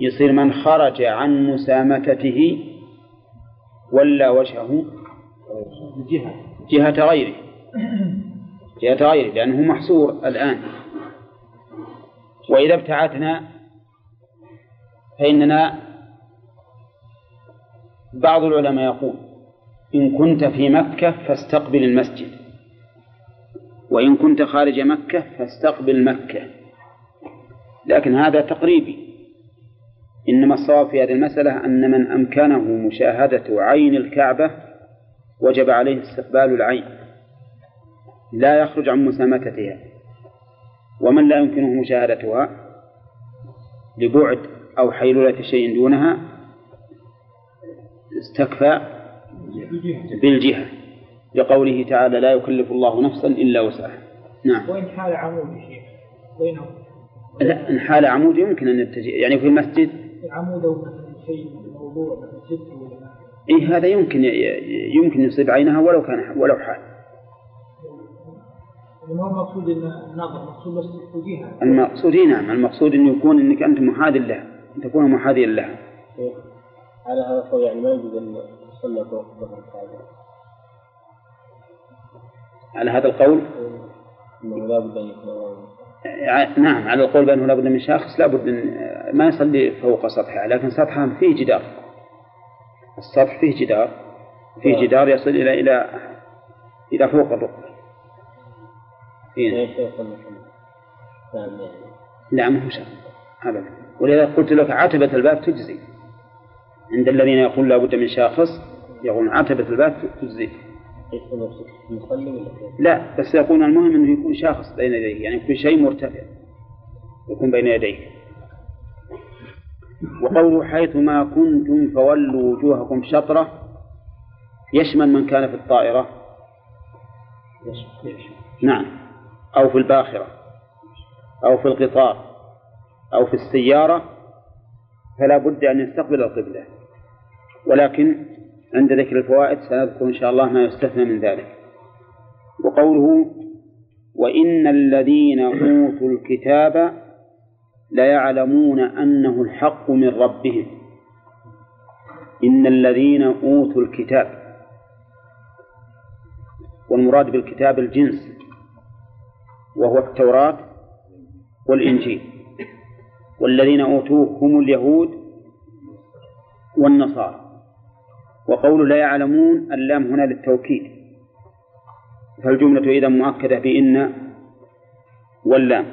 يصير من خرج عن مسامكته ولى وجهه جهة. جهة غيره. جهة غيره لأنه محصور الآن. وإذا ابتعدنا فإننا بعض العلماء يقول إن كنت في مكة فاستقبل المسجد. وإن كنت خارج مكة فاستقبل مكة. لكن هذا تقريبي. إنما الصواب في هذه المسألة أن من أمكنه مشاهدة عين الكعبة وجب عليه استقبال العين. لا يخرج عن مسامتتها. ومن لا يمكنه مشاهدتها لبعد أو حيلولة شيء دونها استكفى بالجهة لقوله تعالى لا يكلف الله نفسا إلا وسعها. نعم. وإن حال عمود شيخ بينهم؟ لا إن حال عمود يمكن أن يتجه يعني في المسجد؟ عمود أو شيء موضوع ولا إيه هذا يمكن يمكن يصيب عينها ولو كان ولو حال. ما هو المقصود إن النظر؟ مقصود بس المقصود إيه نعم. المقصود أن يكون أنك أنت محاذ له أن تكون محاذيا له على هذا القول يعني ما يجوز أن يصلى فوق ظهر على هذا القول؟ ع- نعم على القول بأنه لابد من شخص لابد أن ما يصلي فوق سطحها لكن سطحها فيه جدار. السطح فيه جدار فيه جدار يصل إلى إلى إلى فوق الركبة نعم لا ما هو شرط أبدا. ولذا قلت لك عتبة الباب تجزي. عند الذين يقول لابد من شاخص يقول عتبة الباب تجزي؟ لا بس يقول المهم أنه يكون شاخص بين يديه يعني يكون شيء مرتفع يكون بين يديه. وقوله حيث ما كنتم فولوا وجوهكم شطرة يشمل من كان في الطائرة. نعم. أو في الباخرة. أو في القطار. أو في السيارة. فلا بد أن يستقبل القبلة. ولكن عند ذكر الفوائد سنذكر إن شاء الله ما يستثنى من ذلك. وقوله وإن الذين أوتوا الكتاب ليعلمون أنه الحق من ربهم. إن الذين أوتوا الكتاب والمراد بالكتاب الجنس وهو التوراة والإنجيل. والذين أوتوه هم اليهود والنصارى. وقول لا يعلمون اللام هنا للتوكيد. فالجملة إذا مؤكدة بإن واللام.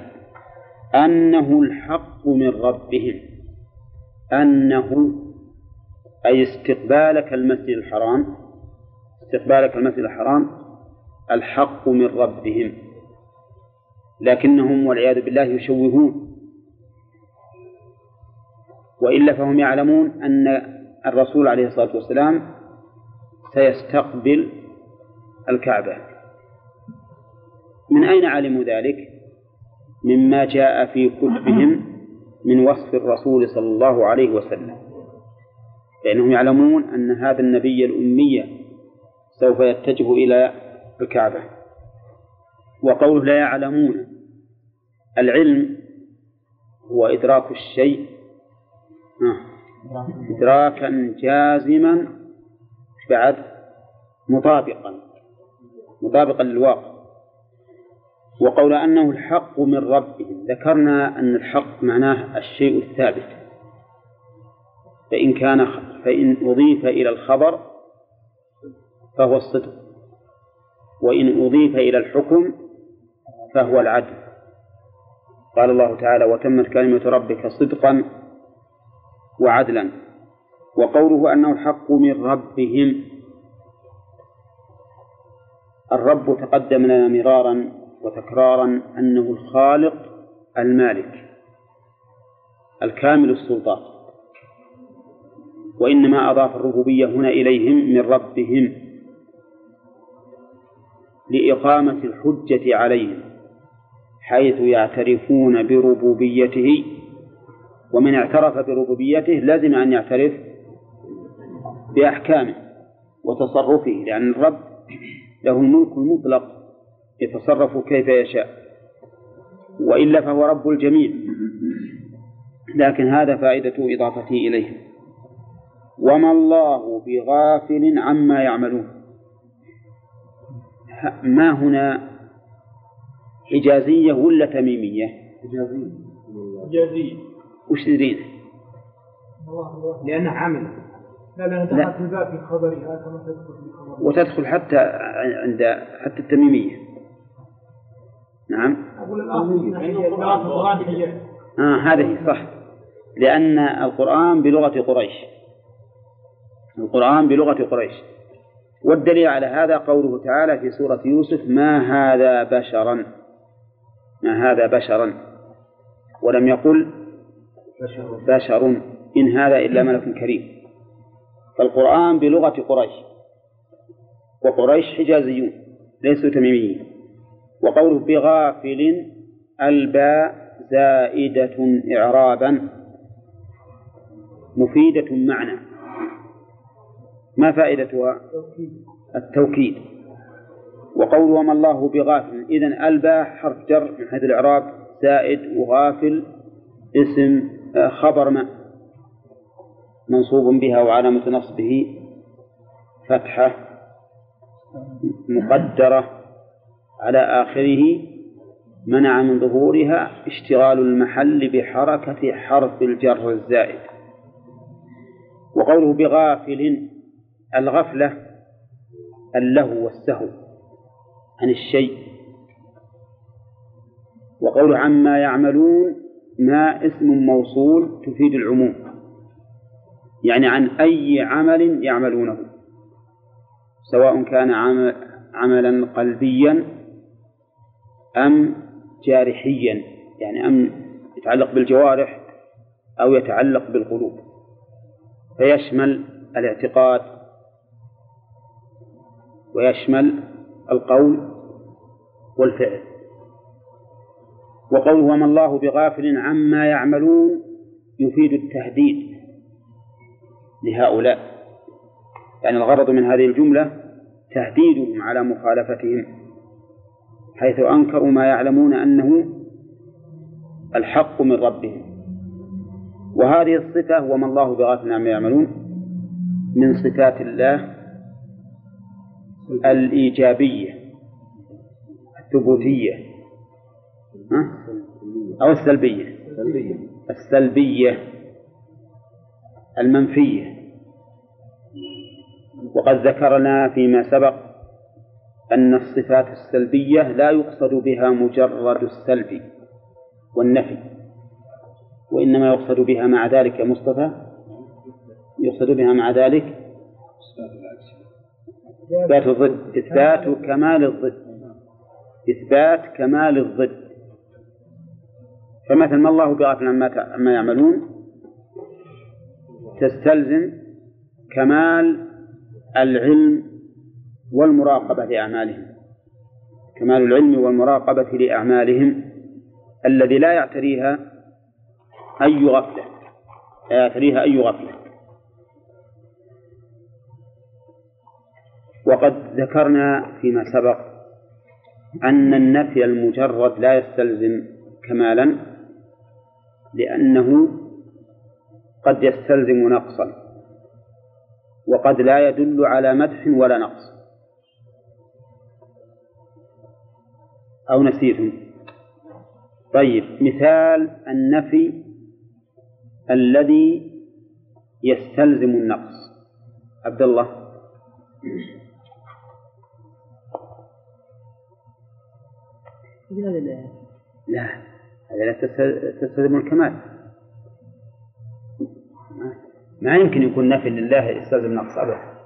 أنه الحق من ربهم. أنه أي استقبالك المسجد الحرام استقبالك المسجد الحرام الحق من ربهم. لكنهم والعياذ بالله يشوهون. وإلا فهم يعلمون أن الرسول عليه الصلاة والسلام سيستقبل الكعبة من أين علموا ذلك؟ مما جاء في كتبهم من وصف الرسول صلى الله عليه وسلم لأنهم يعلمون أن هذا النبي الأمي سوف يتجه إلى الكعبة وقوله لا يعلمون العلم هو إدراك الشيء آه. إدراكا جازما بعد؟ مطابقا مطابقا للواقع. وقول أنه الحق من ربهم ذكرنا أن الحق معناه الشيء الثابت. فإن كان فإن أضيف إلى الخبر فهو الصدق وإن أضيف إلى الحكم فهو العدل. قال الله تعالى وتمت كلمة ربك صدقا وعدلا. وقوله أنه الحق من ربهم. الرب تقدم لنا مرارا وتكرارا أنه الخالق المالك الكامل السلطان. وإنما أضاف الربوبية هنا إليهم من ربهم لإقامة الحجة عليهم حيث يعترفون بربوبيته ومن اعترف بربوبيته لازم أن يعترف بأحكامه وتصرفه لأن الرب له الملك المطلق يتصرف كيف يشاء وإلا فهو رب الجميع. لكن هذا فائدة إضافته إليه. وما الله بغافل عما يعملون. ما هنا حجازية ولا تميمية؟ جازية وش تدرين الله الله لأنه عمل لا لأن لا. دخلت الباب في خبرها كما تدخل في خبرها وتدخل حتى عند حتى التميمية. نعم. أقول هي آه هذه صح. لأن القرآن بلغة قريش. القرآن بلغة قريش. والدليل على هذا قوله تعالى في سورة يوسف ما هذا بشرا؟ ما هذا بشرا. ولم يقل بشر إن هذا إلا ملك كريم. فالقرآن بلغة قريش. وقريش حجازيون ليسوا تميميين. وقوله بغافل الباء زائدة إعرابا مفيدة معنى. ما فائدتها؟ التوكيد. وقول وما الله بغافل. إذن الباء حرف جر من حيث الإعراب زائد وغافل اسم خبر ما منصوب بها وعلامة نصبه فتحة مقدرة على آخره منع من ظهورها اشتغال المحل بحركة حرف الجر الزائد. وقوله بغافل الغفلة اللهو والسهو عن الشيء. وقوله عما يعملون ما اسم موصول تفيد العموم. يعني عن أي عمل يعملونه. سواء كان عملا قلبيا أم جارحيا. يعني أم يتعلق بالجوارح أو يتعلق بالقلوب. فيشمل الاعتقاد ويشمل القول والفعل. وقوله وما الله بغافل عما يعملون يفيد التهديد لهؤلاء يعني الغرض من هذه الجملة تهديدهم على مخالفتهم حيث أنكروا ما يعلمون أنه الحق من ربهم وهذه الصفة وما الله بغافل عما يعملون من صفات الله الإيجابية الثبوتية؟ أو السلبية. السلبية. المنفية. وقد ذكرنا فيما سبق أن الصفات السلبية لا يقصد بها مجرد السلب والنفي وإنما يقصد بها مع ذلك يا مصطفى؟ يقصد بها مع ذلك إثبات الضد. إثبات كمال الضد. إثبات كمال الضد. فمثل ما الله بغافل عما يعملون؟ تستلزم كمال العلم والمراقبة لأعمالهم. كمال العلم والمراقبة لأعمالهم الذي لا يعتريها أي غفلة. لا يعتريها أي غفلة. وقد ذكرنا فيما سبق أن النفي المجرد لا يستلزم كمالا لأنه قد يستلزم نقصا وقد لا يدل على مدح ولا نقص. أو نسيتم طيب مثال النفي الذي يستلزم النقص. عبد الله. لا. هذا لا تستلزم الكمال. ما يمكن يكون نفي لله يستلزم نقص أبدا.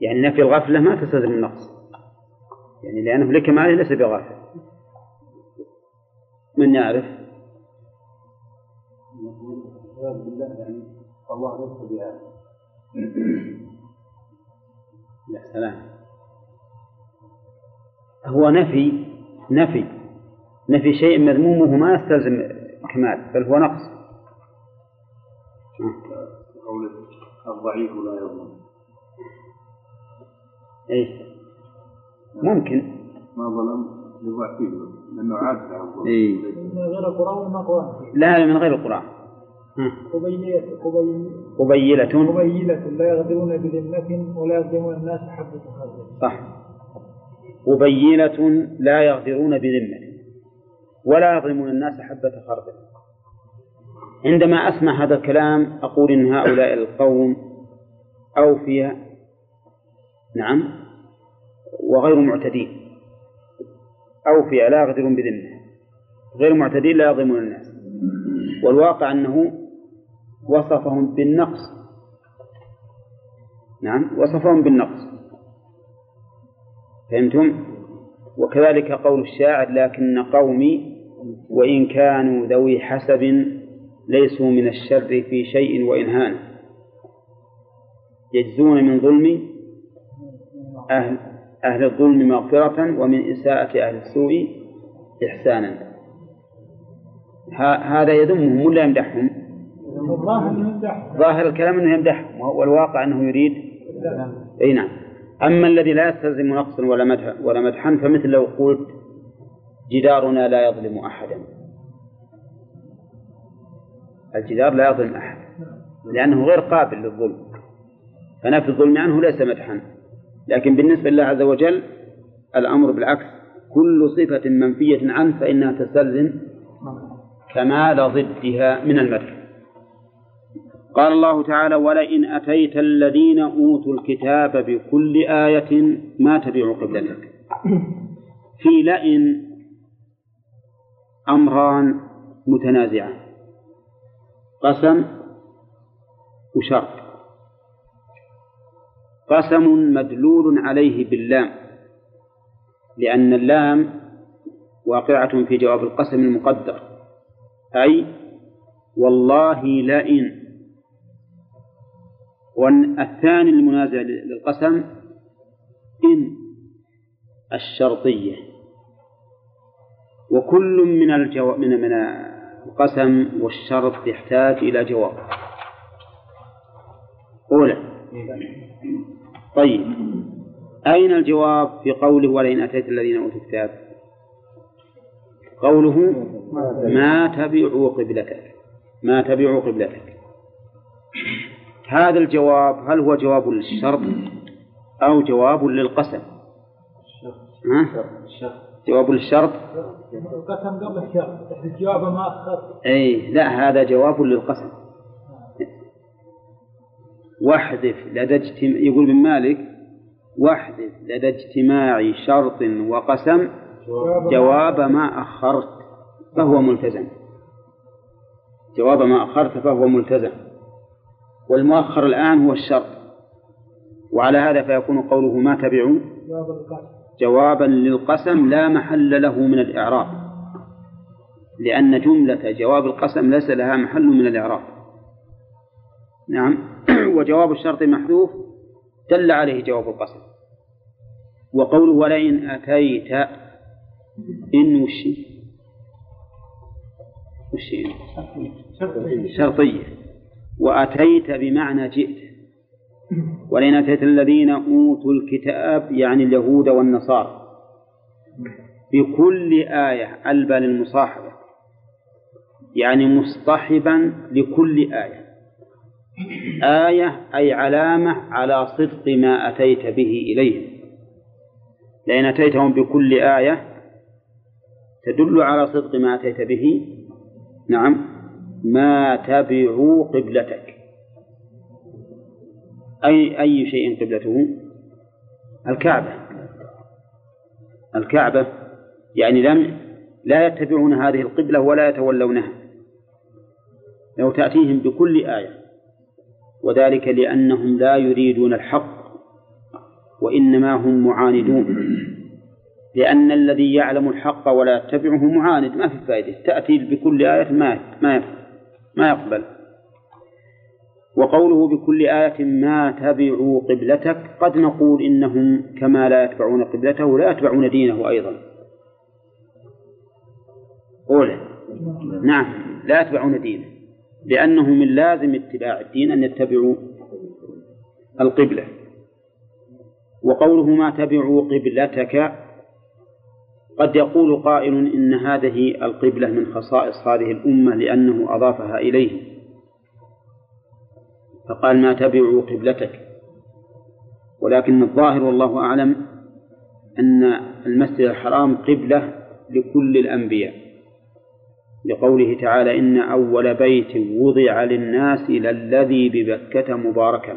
يعني نفي الغفلة ما تستلزم النقص. يعني لأنه لكماله ليس بغافل. من يعرف؟ بالله يعني الله ليس بهذا. يا سلام. هو نفي نفي نفي شيء مذمومه ما يستلزم كمال بل هو نقص. قوله الضعيف لا يظلم. إيش؟ ممكن. ما ظلم لضعفه لأنه عاد إيه؟ من غير القرآن وما قرآن. لا من غير القرآن. قبيلة قبيلة قبيلة. لا يغدرون بذمة ولا يظلمون الناس حبة خردل صح. قبيلة لا يغدرون بذمة ولا يظلمون الناس حبة خردل. عندما أسمع هذا الكلام أقول إن هؤلاء القوم أوفياء. نعم وغير معتدين. أو في لا يغدرون بذمة. غير معتدين لا يظلمون الناس. والواقع أنه وصفهم بالنقص. نعم وصفهم بالنقص. فهمتم؟ وكذلك قول الشاعر لكن قومي وإن كانوا ذوي حسب ليسوا من الشر في شيء وإن هان يجزون من ظلم أهل أهل الظلم مغفرة ومن إساءة أهل السوء إحسانا. هذا يذمهم ولا يمدحهم؟ ظاهر الكلام أنه يمدحهم والواقع أنه يريد. أي نعم. أما الذي لا يستلزم نقصا ولا مدحا ولا مدحا فمثل لو قلت جدارنا لا يظلم أحدا. الجدار لا يظلم أحد لأنه غير قابل للظلم. فنفي الظلم عنه ليس مدحا. لكن بالنسبة لله عز وجل الأمر بالعكس. كل صفة منفية عنه فإنها تستلزم كمال ضدها من المدح. قال الله تعالى ولئن أتيت الذين أوتوا الكتاب بكل آية ما تبعوا قبلتك. في لئن أمران متنازعان. قسم وشرط. قسم مدلول عليه باللام. لأن اللام واقعة في جواب القسم المقدر. أي والله لئن والثاني المنازع للقسم إن الشرطية. وكل من الجواب من من القسم والشرط يحتاج إلى جواب. أولى طيب. أين الجواب في قوله ولئن أتيت الذين أوتوا الكتاب؟ قوله ما تبعوا قبلتك ما تبعوا قبلتك هذا الجواب هل هو جواب للشرط أو جواب للقسم؟ ها؟ جواب للشرط؟ القسم قبل الشرط الجواب ما أخر. أي لا هذا جواب للقسم. واحذف لدى اجتماع يقول ابن مالك واحذف لدى اجتماع شرط وقسم جواب ما أخرت فهو ملتزم. جواب ما أخرت فهو ملتزم. والمؤخر الآن هو الشرط. وعلى هذا فيكون قوله ما تبعوا جوابا للقسم لا محل له من الإعراب. لأن جملة جواب القسم ليس لها محل من الإعراب. نعم. [CLEARS THROAT] وجواب الشرط محذوف. دل عليه جواب القسم. وقوله ولئن أتيت إن وشي وشي شرطية. وأتيت بمعنى جئت. ولئن أتيت الذين أوتوا الكتاب يعني اليهود والنصارى بكل آية ألبى للمصاحبة يعني مصطحبا لكل آية. آية أي علامة على صدق ما أتيت به إليه. لئن أتيتهم بكل آية تدل على صدق ما أتيت به؟ نعم. ما تبعوا قبلتك. أي أي شيء قبلته؟ الكعبة. الكعبة يعني لم لا يتبعون هذه القبلة ولا يتولونها. لو تأتيهم بكل آية. وذلك لأنهم لا يريدون الحق وإنما هم معاندون. لأن الذي يعلم الحق ولا يتبعه معاند ما في فائدة. تأتي بكل آية ما ما ما يقبل. وقوله بكل آية ما تبعوا قبلتك قد نقول إنهم كما لا يتبعون قبلته لا يتبعون دينه أيضا. أولى نعم لا يتبعون دينه لأنه من لازم اتباع الدين أن يتبعوا القبلة. وقوله ما تبعوا قبلتك قد يقول قائل إن هذه القبلة من خصائص هذه الأمة لأنه أضافها إليه. فقال ما تبعوا قبلتك. ولكن الظاهر والله أعلم أن المسجد الحرام قبلة لكل الأنبياء. لقوله تعالى إن أول بيت وضع للناس إلى الذي ببكة مباركا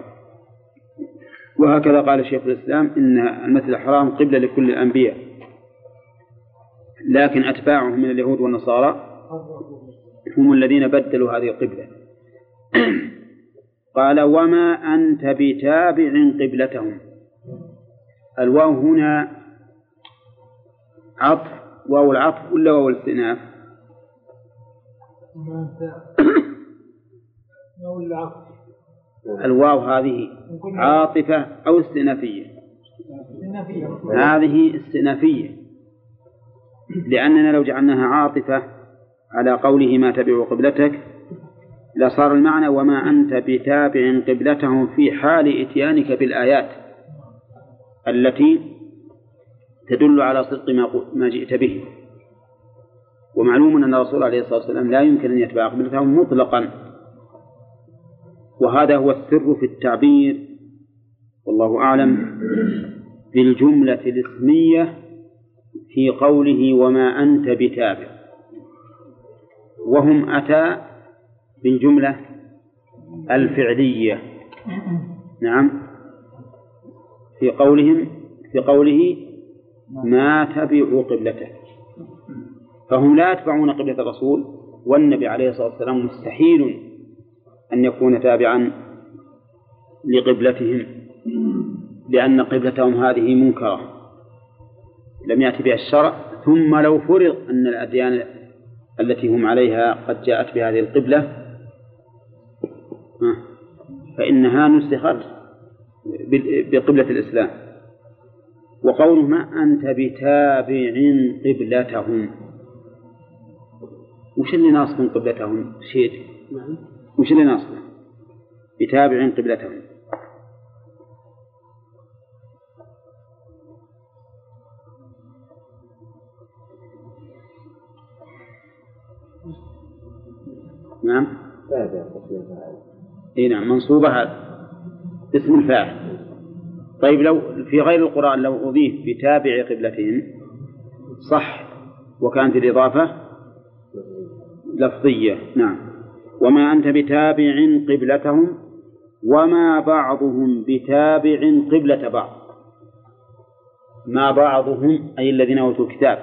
وهكذا قال شيخ الإسلام إن المسجد الحرام قبلة لكل الأنبياء. لكن أتباعهم من اليهود والنصارى هم الذين بدلوا هذه القبلة. [CLEARS THROAT] قال وما أنت بتابع قبلتهم. الواو هنا عطف واو العطف ولا واو الاستئناف؟ الواو هذه عاطفة أو استئنافية؟ هذه استئنافية. لأننا لو جعلناها عاطفة على قوله ما تبع قبلتك لصار المعنى وما أنت بتابع قبلتهم في حال إتيانك بالآيات التي تدل على صدق ما ما جئت به. ومعلوم أن الرسول عليه الصلاة والسلام لا يمكن أن يتبع قبلتهم مطلقا. وهذا هو السر في التعبير والله أعلم بالجملة الإسمية في قوله وما أنت بتابع. وهم أتى بالجملة الفعلية. نعم. في قولهم في قوله ما تبعوا قبلته. فهم لا يتبعون قبلة الرسول والنبي عليه الصلاة والسلام مستحيل أن يكون تابعا لقبلتهم لأن قبلتهم هذه منكرة. لم يأتي بها الشرع ثم لو فرض أن الأديان التي هم عليها قد جاءت بهذه القبلة فإنها نسخت بقبلة الإسلام. وقوله ما أنت بتابع قبلتهم. وش اللي ناصب قبلتهم؟ شيء. وش اللي ناصبه بتابع قبلتهم. اي نعم منصوبة اسم الفاعل. طيب لو في غير القرآن لو أضيف بتابع قبلتهم صح وكانت الإضافة لفظية نعم. وما أنت بتابع قبلتهم وما بعضهم بتابع قبلة بعض. ما بعضهم أي الذين أوتوا الكتاب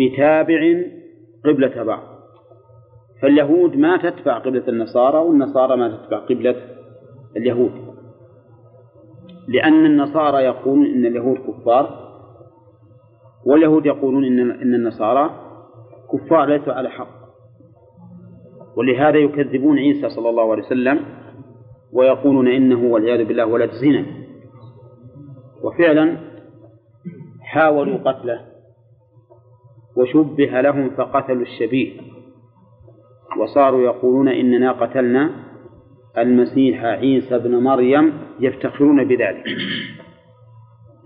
بتابع قبلة بعض. فاليهود ما تتبع قبلة النصارى والنصارى ما تتبع قبلة اليهود. لأن النصارى يقولون إن اليهود كفار واليهود يقولون إن إن النصارى كفار ليسوا على حق. ولهذا يكذبون عيسى صلى الله عليه وسلم ويقولون إنه والعياذ بالله ولد زنا. وفعلا حاولوا قتله وشبه لهم فقتلوا الشبيه. وصاروا يقولون إننا قتلنا المسيح عيسى ابن مريم يفتخرون بذلك.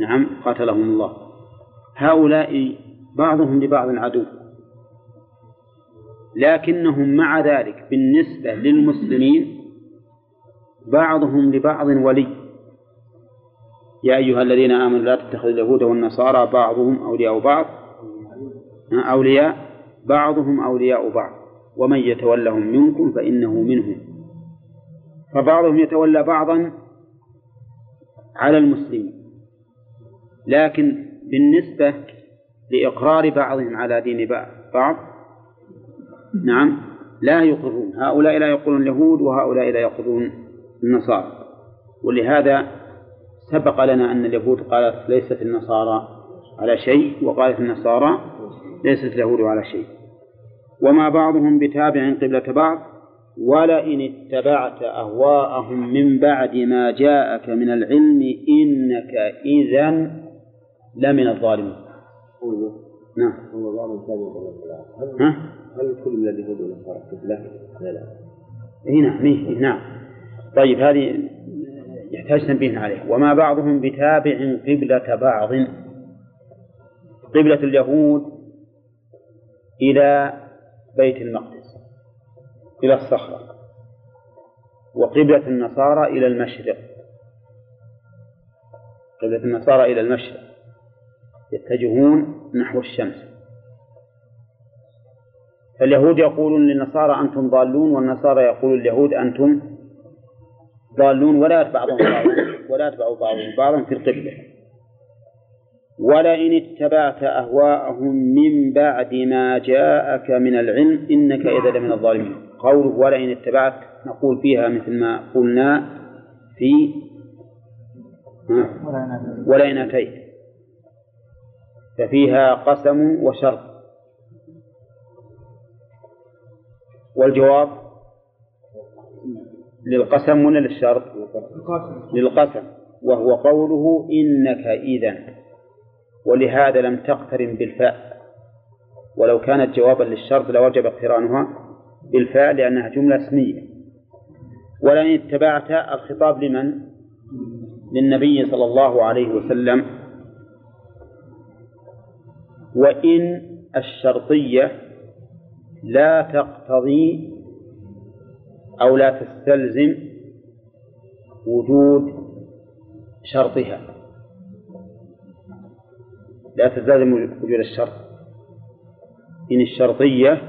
نعم قتلهم الله. هؤلاء بعضهم لبعض عدو. لكنهم مع ذلك بالنسبة للمسلمين بعضهم لبعض ولي. يا أيها الذين آمنوا لا تتخذوا اليهود والنصارى بعضهم أولياء بعض. أولياء بعضهم أولياء بعض. ومن يتولهم منكم فإنه منهم. فبعضهم يتولى بعضا على المسلمين لكن بالنسبة لإقرار بعضهم على دين بعض نعم لا يقرون. هؤلاء لا يقرون اليهود وهؤلاء لا يقرون النصارى. ولهذا سبق لنا أن اليهود قالت ليست النصارى على شيء وقالت النصارى ليست اليهود على شيء. وما بعضهم بتابع قبلة بعض ولئن اتبعت أهواءهم من بعد ما جاءك من العلم إنك إذا لمن الظالمين. نعم. ها؟ هل كل من اليهود والنصارى قبلة؟ لا لا. اي نعم إيه نعم. طيب هذه يحتاج تنبيه عليه وما بعضهم بتابع قبلة بعض. قبلة اليهود إلى بيت المقدس إلى الصخرة وقبلة النصارى إلى المشرق. قبلة النصارى إلى المشرق. يتجهون نحو الشمس. فاليهود يقولون للنصارى أنتم ضالون والنصارى يقولون اليهود أنتم ضالون ولا يتبع بعضهم ولا يتبع بعضهم بعضا في القبلة. ولئن اتبعت أهواءهم من بعد ما جاءك من العلم إنك إذا لمن الظالمين. قوله ولئن اتبعت نقول فيها مثل ما قلنا في ولئن أتيت. ففيها قسم وشرط. والجواب للقسم ولا للشرط؟ للقسم. وهو قوله إنك إذا ولهذا لم تقترن بالفاء. ولو كانت جوابا للشرط لوجب اقترانها بالفاء لأنها جملة اسمية. ولئن اتبعت الخطاب لمن؟ للنبي صلى الله عليه وسلم. وإن الشرطية لا تقتضي أو لا تستلزم وجود شرطها. لا تستلزم وجود الشرط. إن الشرطية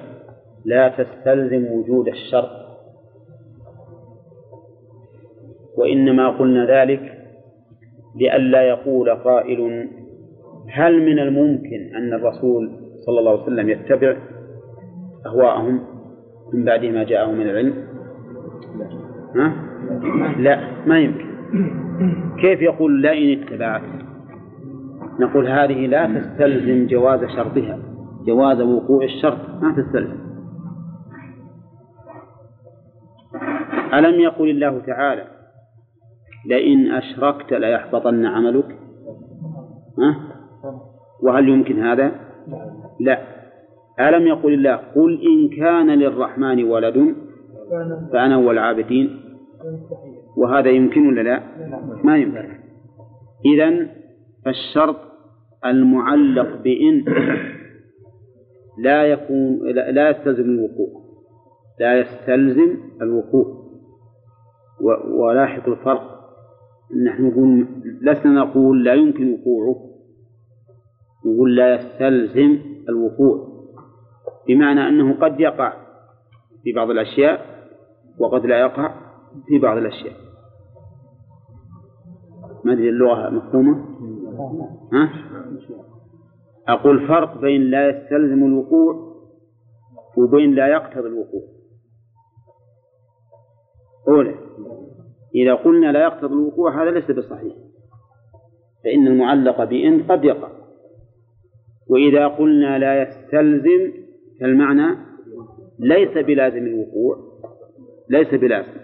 لا تستلزم وجود الشرط. وإنما قلنا ذلك لئلا يقول قائل هل من الممكن أن الرسول صلى الله عليه وسلم يتبع أهواءهم من بعد ما جاءه من العلم؟ ها؟ لا ما يمكن. كيف يقول لا إن اتبعت؟ نقول هذه لا تستلزم جواز شرطها جواز وقوع الشرط ما تستلزم ألم يقل الله تعالى لئن أشركت ليحبطن عملك ها؟ وهل يمكن هذا؟ لا ألم يقل الله قل إن كان للرحمن ولد فأنا أول العابدين وهذا يمكن ولا لا؟ ما يمكن إذا فالشرط المعلق بإن لا يكون لا يستلزم الوقوع. لا يستلزم الوقوع. ولاحظ الفرق. نحن نقول لسنا نقول لا يمكن وقوعه. نقول لا يستلزم الوقوع. بمعنى أنه قد يقع في بعض الأشياء وقد لا يقع في بعض الأشياء. ما أدري اللغة مفهومة؟ ها؟ أقول فرق بين لا يستلزم الوقوع وبين لا يقتضي الوقوع. أولى إذا قلنا لا يقتضي الوقوع هذا ليس بصحيح. فإن المعلق بإن قد يقع. وإذا قلنا لا يستلزم فالمعنى ليس بلازم الوقوع ليس بلازم.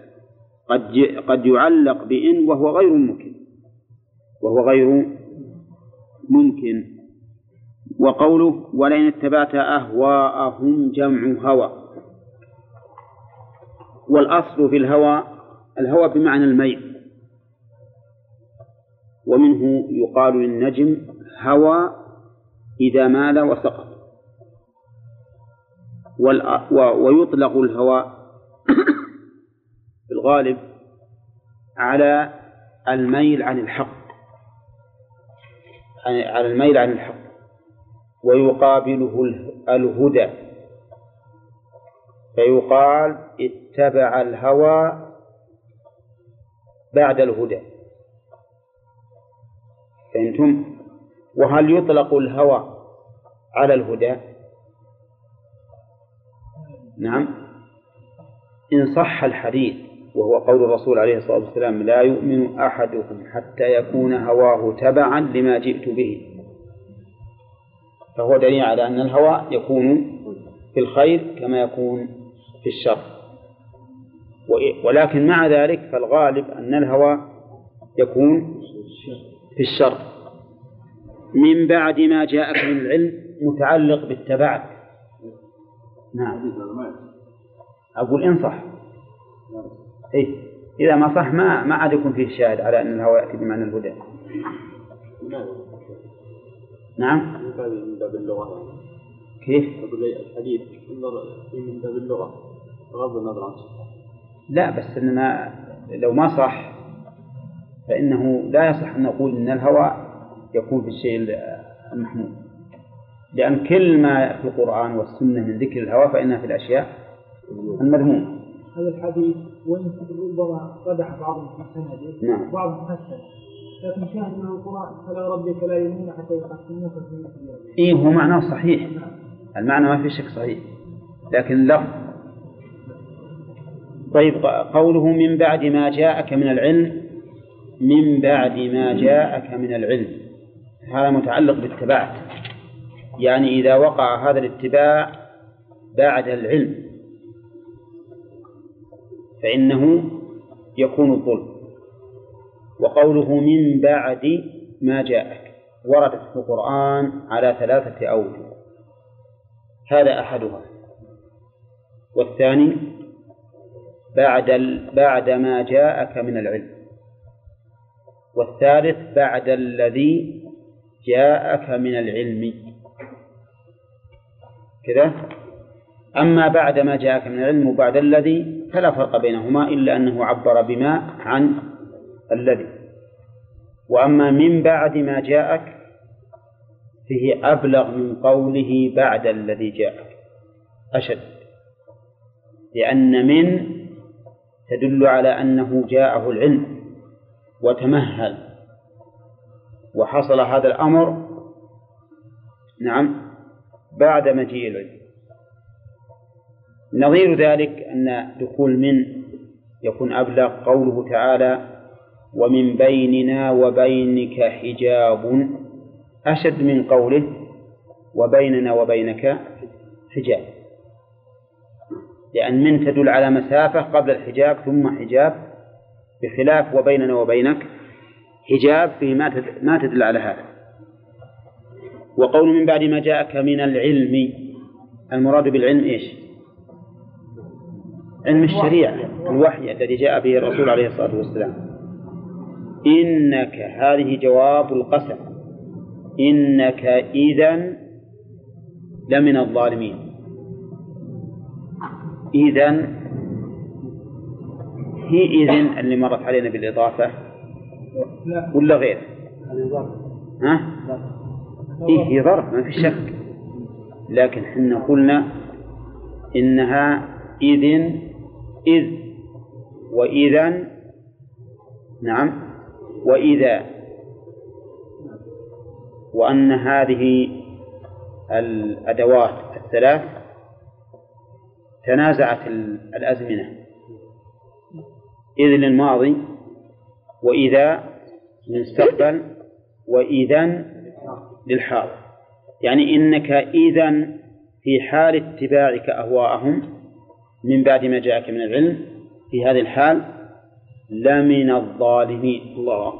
قد قد يعلق بإن وهو غير ممكن. وهو غير ممكن. وقوله ولئن اتبعت أهواءهم جمع هوى. والأصل في الهوى الهوى بمعنى الميل. ومنه يقال للنجم هوى إذا مال وسقط ويطلق الهوى في الغالب على الميل عن الحق. على الميل عن الحق ويقابله الهدى فيقال اتبع الهوى بعد الهدى فهمتم؟ وهل يطلق الهوى على الهدى؟ نعم إن صح الحديث وهو قول الرسول عليه الصلاة والسلام لا يؤمن أحدكم حتى يكون هواه تبعا لما جئت به. فهو دليل على أن الهوى يكون في الخير كما يكون في الشر. ولكن مع ذلك فالغالب أن الهوى يكون في الشر. من بعد ما جاءك من العلم متعلق بالتبعت نعم. أقول إن صح. إيه إذا ما صح ما ما عاد يكون فيه شاهد على أن الهوى يأتي بمعنى الهدى نعم من باب اللغة. كيف؟ الحديث من باب اللغة بغض النظر عن لا بس إنما لو ما صح فإنه لا يصح أن نقول أن الهوى يكون في الشيء المحمود لأن كل ما في القرآن والسنة من ذكر الهوى فإنها في الأشياء المذمومة هذا الحديث وإن ربما قدح بعضهم في سنده نعم. وبعضهم حسن لكن شاهد من القرآن فلا ربك لا يؤمنون حتى يحكموك في مثل إيه هو معناه صحيح. المعنى ما في شك صحيح. لكن اللفظ طيب قوله من بعد ما جاءك من العلم. من بعد ما جاءك من العلم. هذا متعلق باتباعك. يعني إذا وقع هذا الاتباع بعد العلم. فإنه يكون الظلم. وقوله من بعد ما جاءك وردت في القرآن على ثلاثة أوجه. هذا أحدها. والثاني بعد. بعد ما جاءك من العلم. والثالث بعد الذي جاءك من العلم. كذا؟ أما بعد ما جاءك من العلم وبعد الذي فلا فرق بينهما إلا أنه عبر بما عن الذي. وأما من بعد ما جاءك فيه أبلغ من قوله بعد الذي جاءك. أشد. لأن من تدل على أنه جاءه العلم وتمهل. وحصل هذا الأمر نعم بعد مجيء العلم. نظير ذلك أن دخول من يكون أبلغ قوله تعالى ومن بيننا وبينك حجاب أشد من قوله وبيننا وبينك حجاب لأن من تدل على مسافة قبل الحجاب ثم حجاب بخلاف وبيننا وبينك حجاب ما ما تدل على هذا وقول من بعد ما جاءك من العلم المراد بالعلم إيش؟ علم الشريعة الوحي الذي جاء به الرسول عليه الصلاة والسلام. إنك هذه جواب القسم. إنك إذا لمن الظالمين. إذا هي إذن اللي مرت علينا بالإضافة ولا غير؟ ها؟ إيه هي ظرف ما في شك. لكن حنا قلنا إنها إذن إذ وإذا نعم وإذا وأن هذه الأدوات الثلاث تنازعت الأزمنة. إذ للماضي وإذا للمستقبل وإذا للحاضر. يعني إنك إذا في حال اتباعك أهواءهم من بعد ما جاءك من العلم في هذه الحال لمن الظالمين. الله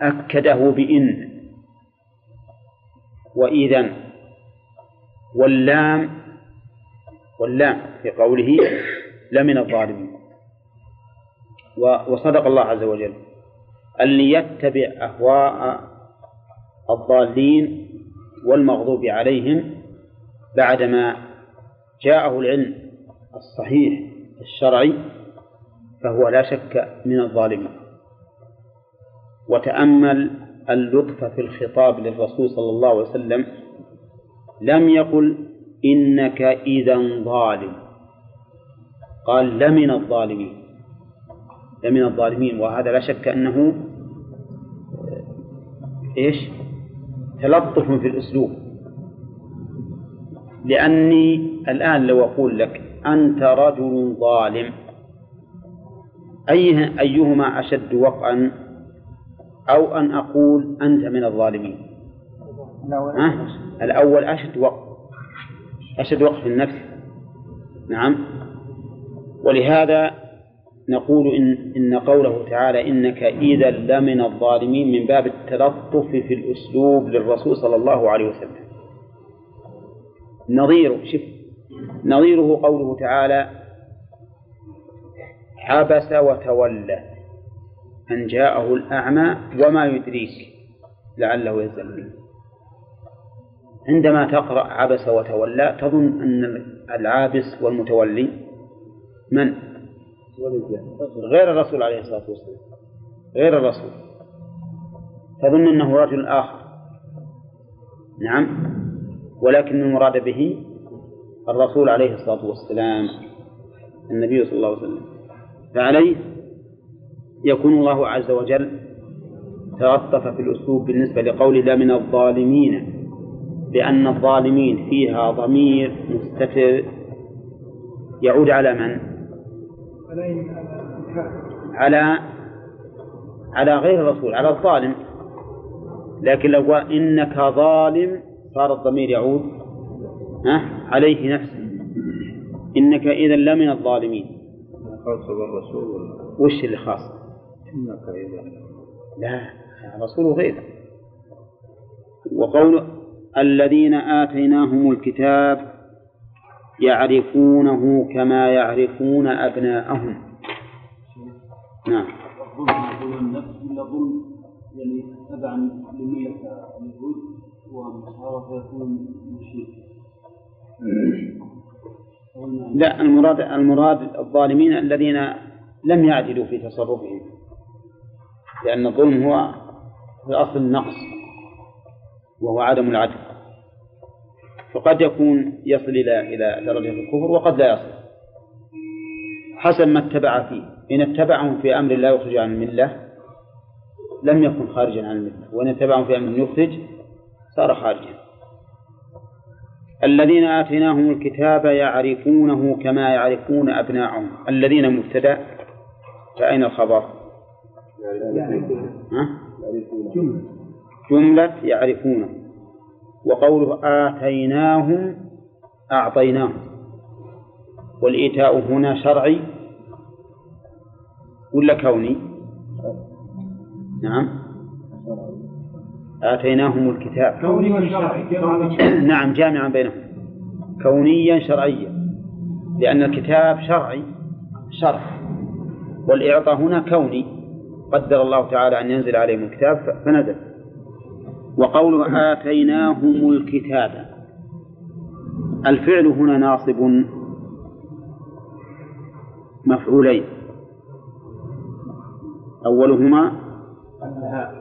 أكده بإن وإذا واللام واللام في قوله لمن الظالمين. وصدق الله عز وجل. أن ليتبع أهواء الضالين والمغضوب عليهم بعدما جاءه العلم الصحيح الشرعي فهو لا شك من الظالمين. وتأمل اللطف في الخطاب للرسول صلى الله عليه وسلم لم يقل إنك إذا ظالم. قال لمن الظالمين لمن الظالمين. وهذا لا شك أنه إيش؟ تلطف في الأسلوب. لأني الآن لو أقول لك أنت رجل ظالم أيه أيهما أشد وقعا؟ أو أن أقول أنت من الظالمين. ها؟ الأول أشد وقع أشد وقع في النفس. نعم. ولهذا نقول إن, إن قوله تعالى إنك إذا لمن الظالمين من باب التلطف في الأسلوب للرسول صلى الله عليه وسلم. نظيره شف نظيره قوله تعالى عبس وتولى أن جاءه الأعمى وما يدريك لعله يزكي عندما تقرأ عبس وتولى تظن أن العابس والمتولي من؟ غير الرسول عليه الصلاة والسلام غير الرسول. تظن أنه رجل آخر. نعم. ولكن المراد به الرسول عليه الصلاة والسلام النبي صلى الله عليه وسلم فعليه يكون الله عز وجل تلطف في الأسلوب بالنسبة لقول لا من الظالمين لأن الظالمين فيها ضمير مستتر يعود على من؟ على على غير الرسول على الظالم لكن لو قال إنك ظالم صار الضمير يعود ها؟ عليه نفسه إنك إذا لمن الظالمين. خاصة بالرسول وش اللي خاص؟ إنك إذا لا. الرسول غير. وقول الذين آتيناهم الكتاب يعرفونه كما يعرفون أبناءهم. نعم. الظلم ظلم النفس ولا ظلم يعني تبعا مشرك لا المراد المراد الظالمين الذين لم يعدلوا في تصرفهم لأن الظلم هو في الأصل النقص وهو عدم العدل. فقد يكون يصل إلى إلى درجة الكفر وقد لا يصل. حسب ما اتبع فيه. إن اتبعهم في أمر لا يخرج عن الملة لم يكن خارجا عن الملة. وإن اتبعهم في أمر يخرج صار خارجا. الذين آتيناهم الكتاب يعرفونه كما يعرفون أبناءهم. الذين مبتدأ فأين الخبر؟ ها؟ جملة يعرفونه. وقوله آتيناهم أعطيناهم. والإيتاء هنا شرعي؟ ولا كوني؟ نعم. آتيناهم الكتاب. كوني وشرعي [COUGHS] نعم جامعا بينهم. كونيا شرعيا. لأن الكتاب شرعي شرع. والإعطاء هنا كوني. قدر الله تعالى أن ينزل عليهم الكتاب فنزل. وقوله آتيناهم الكتاب. الفعل هنا ناصب مفعولين. أولهما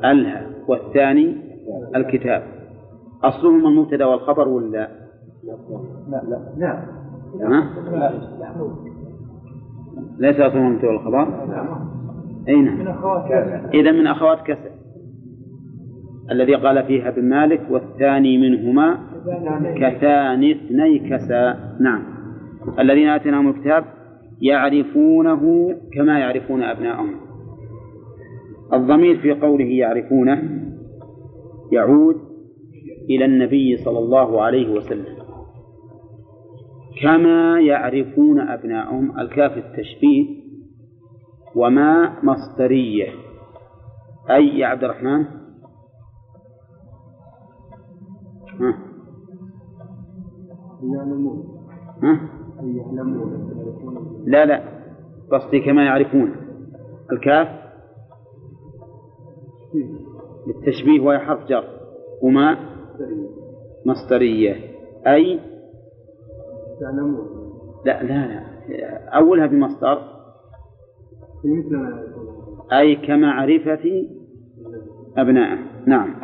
ألهى والثاني الكتاب. أصلهما المبتدأ والخبر ولا؟ لا؟ لا لا. ليس أصلهما المبتدأ والخبر؟ أي نعم. إذا من أخوات كسر الذي قال فيها ابن مالك والثاني منهما كثاني اثني كسى نعم. الذين آتيناهم الكتاب يعرفونه كما يعرفون أبناءهم. الضمير في قوله يعرفونه يعود إلى النبي صلى الله عليه وسلم. كما يعرفون أبناءهم الكاف التشبيه وما مصدرية. أي يا عبد الرحمن؟ ها؟ ها؟ لا لا قصدي كما يعرفون. الكاف؟ للتشبيه وهي حرف جر. وما؟ مصدرية. أي؟ لا لا لا. أولها بمصدر. أي كمعرفة أبنائه نعم.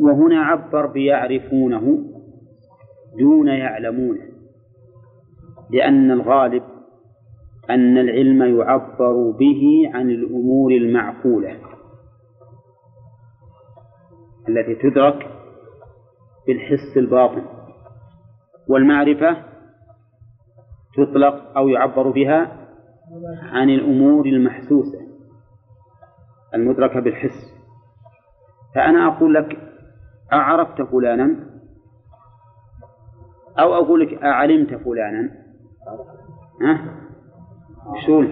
وهنا عبر بيعرفونه دون يعلمونه. لأن الغالب أن العلم يعبر به عن الأمور المعقولة. التي تدرك بالحس الباطن والمعرفة تطلق أو يعبر بها عن الأمور المحسوسة المدركة بالحس. فأنا أقول لك أعرفت فلانا؟ أو أقول لك أعلمت فلانا؟ ها؟ شو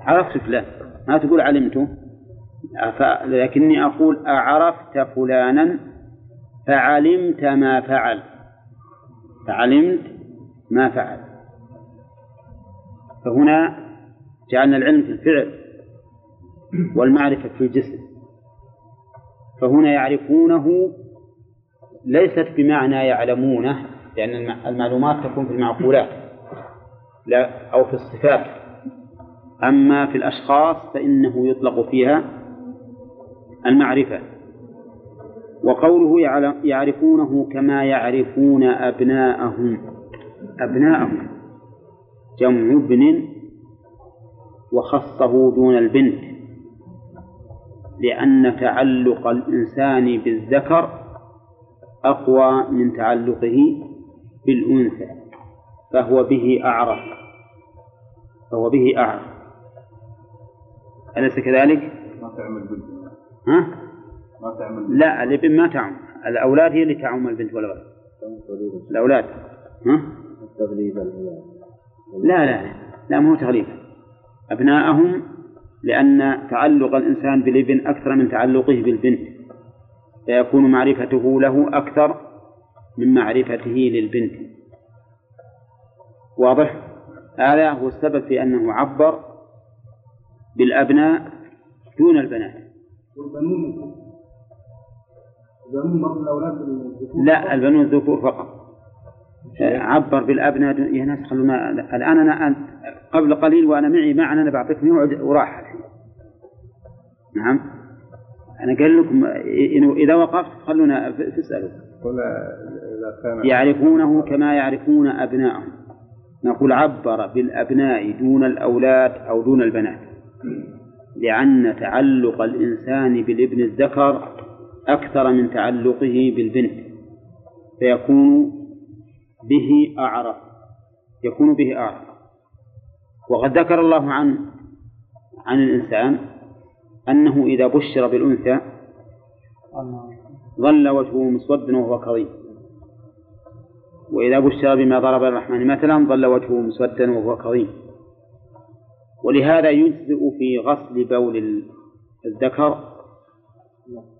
عرفت فلان. ما تقول علمته؟ لكني أقول أعرفت فلانا فعلمت ما فعل. فعلمت ما فعل. فهنا جعلنا العلم في الفعل والمعرفة في الجسم. فهنا يعرفونه ليست بمعنى يعلمونه لأن الم- المعلومات تكون في المعقولات لا أو في الصفات. أما في الأشخاص فإنه يطلق فيها المعرفة. وقوله يعرفونه كما يعرفون أبناءهم. أبناءهم. جمع ابن وخصه دون البنت. لأن تعلق الإنسان بالذكر أقوى من تعلقه بالأنثى. فهو به أعرف. فهو به أعرف. أليس كذلك؟ ما تعمل بنت ها؟ ما تعمل. لا الابن ما تعم. الأولاد هي اللي تعم البنت والولد الأولاد. ها؟ لا لا لا مو تغليب أبناءهم لأن تعلق الإنسان بالابن أكثر من تعلقه بالبنت. فيكون معرفته له أكثر من معرفته للبنت. واضح؟ هذا هو السبب في أنه عبر بالأبناء دون البنات. والبنون البنون برضه الأولاد الذكور لا البنون الذكور فقط. عبر بالأبناء دون- يا ناس خلونا الآن أنا قبل قليل وأنا معي معنا أنا بعطيك موعد وراح الحين. نعم؟ أنا قال لكم إنه إذا وقفت خلونا تسألوا. يعرفونه كما يعرفون أبناءهم. نقول عبر بالأبناء دون الأولاد أو دون البنات. لأن تعلق الإنسان بالابن الذكر أكثر من تعلقه بالبنت فيكون به أعرف يكون به أعرف. وقد ذكر الله عن عن الإنسان أنه إذا بشر بالأنثى ظل وجهه مسودا وهو كظيم. وإذا بشر بما ضرب الرحمن مثلا ظل وجهه مسودا وهو كظيم. ولهذا يجزئ في غسل بول الذكر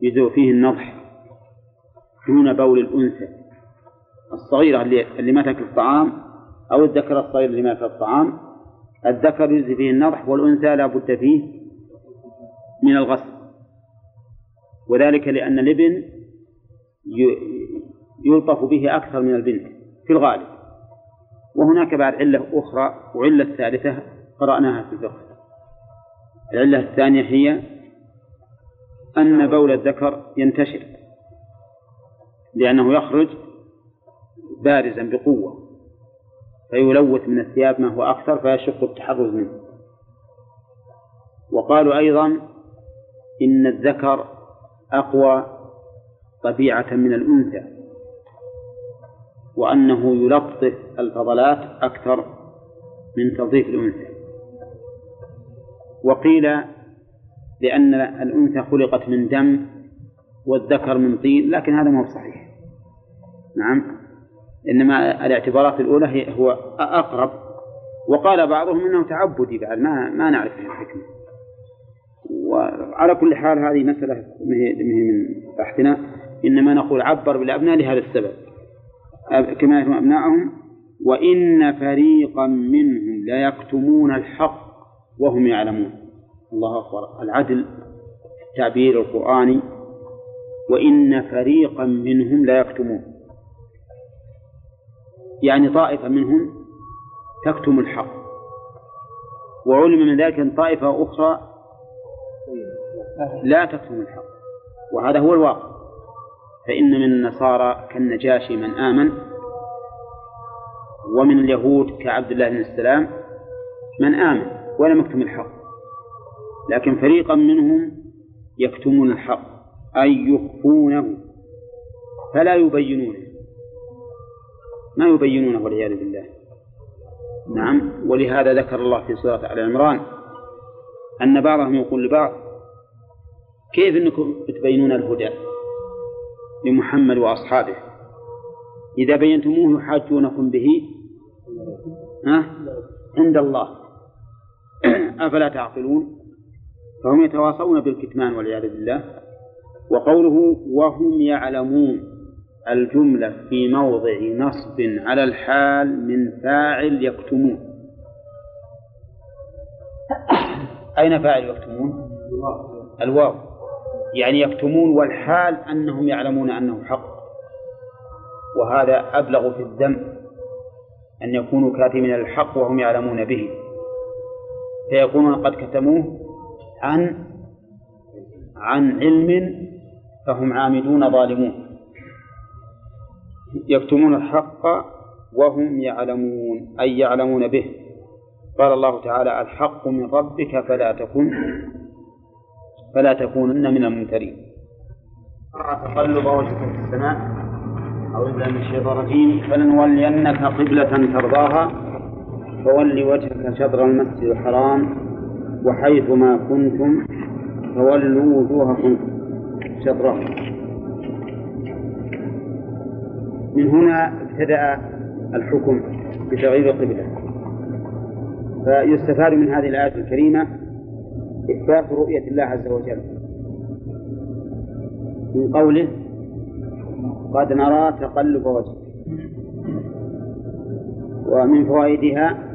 يجزئ فيه النضح دون بول الأنثى. الصغيرة اللي, ما تأكل الطعام أو الذكر الصغير اللي ما يأكل الطعام الذكر يجزي فيه النضح والأنثى لا بد فيه من الغسل. وذلك لأن الابن يلطف به أكثر من البنت في الغالب. وهناك بعد علة أخرى وعلة ثالثة قرأناها في الفقه. العلة الثانية هي أن بول الذكر ينتشر لأنه يخرج بارزا بقوة فيلوث من الثياب ما هو أكثر فيشق التحرز منه. وقالوا أيضا إن الذكر أقوى طبيعة من الأنثى وأنه يلطف الفضلات أكثر من تلطيف الأنثى. وقيل لأن الأنثى خلقت من دم والذكر من طين لكن هذا ما هو صحيح. نعم. إنما الاعتبارات الأولى هو أقرب. وقال بعضهم أنه تعبدي بعد ما ما نعرف الحكمة. وعلى كل حال هذه مسألة من بحثنا. إنما نقول عبر بالأبناء لهذا السبب. كما يعرفون أبناءهم. وإن فريقا منهم ليكتمون الحق وهم يعلمون. الله أكبر. العدل التعبير القرآني وإن فريقا منهم ليكتمون يعني طائفة منهم تكتم الحق. وعلم من ذلك أن طائفة أخرى لا تكتم الحق. وهذا هو الواقع. فإن من النصارى كالنجاشي من آمن ومن اليهود كعبد الله بن السلام من آمن. ولم يكتم الحق. لكن فريقا منهم يكتمون الحق أي يخفونه فلا يبينونه. ما يبينونه والعياذ بالله. نعم ولهذا ذكر الله في سورة آل عمران أن بعضهم يقول لبعض كيف أنكم تبينون الهدى لمحمد وأصحابه؟ إذا بينتموه يحاجونكم به ها؟ عند الله. [CLEARS THROAT] أفلا تعقلون؟ فهم يتواصون بالكتمان والعياذ بالله وقوله وهم يعلمون الجملة في موضع نصب على الحال من فاعل يكتمون. أين فاعل يكتمون؟ الواو. يعني يكتمون والحال أنهم يعلمون أنه حق. وهذا أبلغ في الذم أن يكونوا كاتمين الحق وهم يعلمون به. فيكونون قد كتموه عن عن علم فهم عامدون ظالمون. يكتمون الحق وهم يعلمون أي يعلمون به. قال الله تعالى الحق من ربك فلا تكن فلا تكونن من الممترين. تقلب وجهك في السماء. أعوذ بالله من الشيطان الرجيم. فلنولينك قبلة ترضاها. فول وجهك شطر المسجد الحرام وحيث ما كنتم فولوا وجوهكم شطره من هنا ابتدأ الحكم بتغيير القبلة. فيستفاد من هذه الآية الكريمة إثبات رؤية الله عز وجل. من قوله قد نرى تقلب وجهك. ومن فوائدها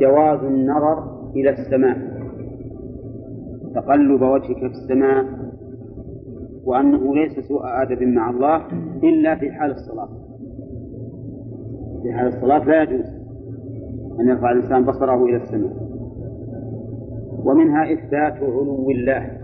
جواز النظر إلى السماء. تقلب وجهك في السماء وأنه ليس سوء أدب مع الله إلا في حال الصلاة. في حال الصلاة لا يجوز أن يرفع الإنسان بصره إلى السماء. ومنها إثبات علو الله.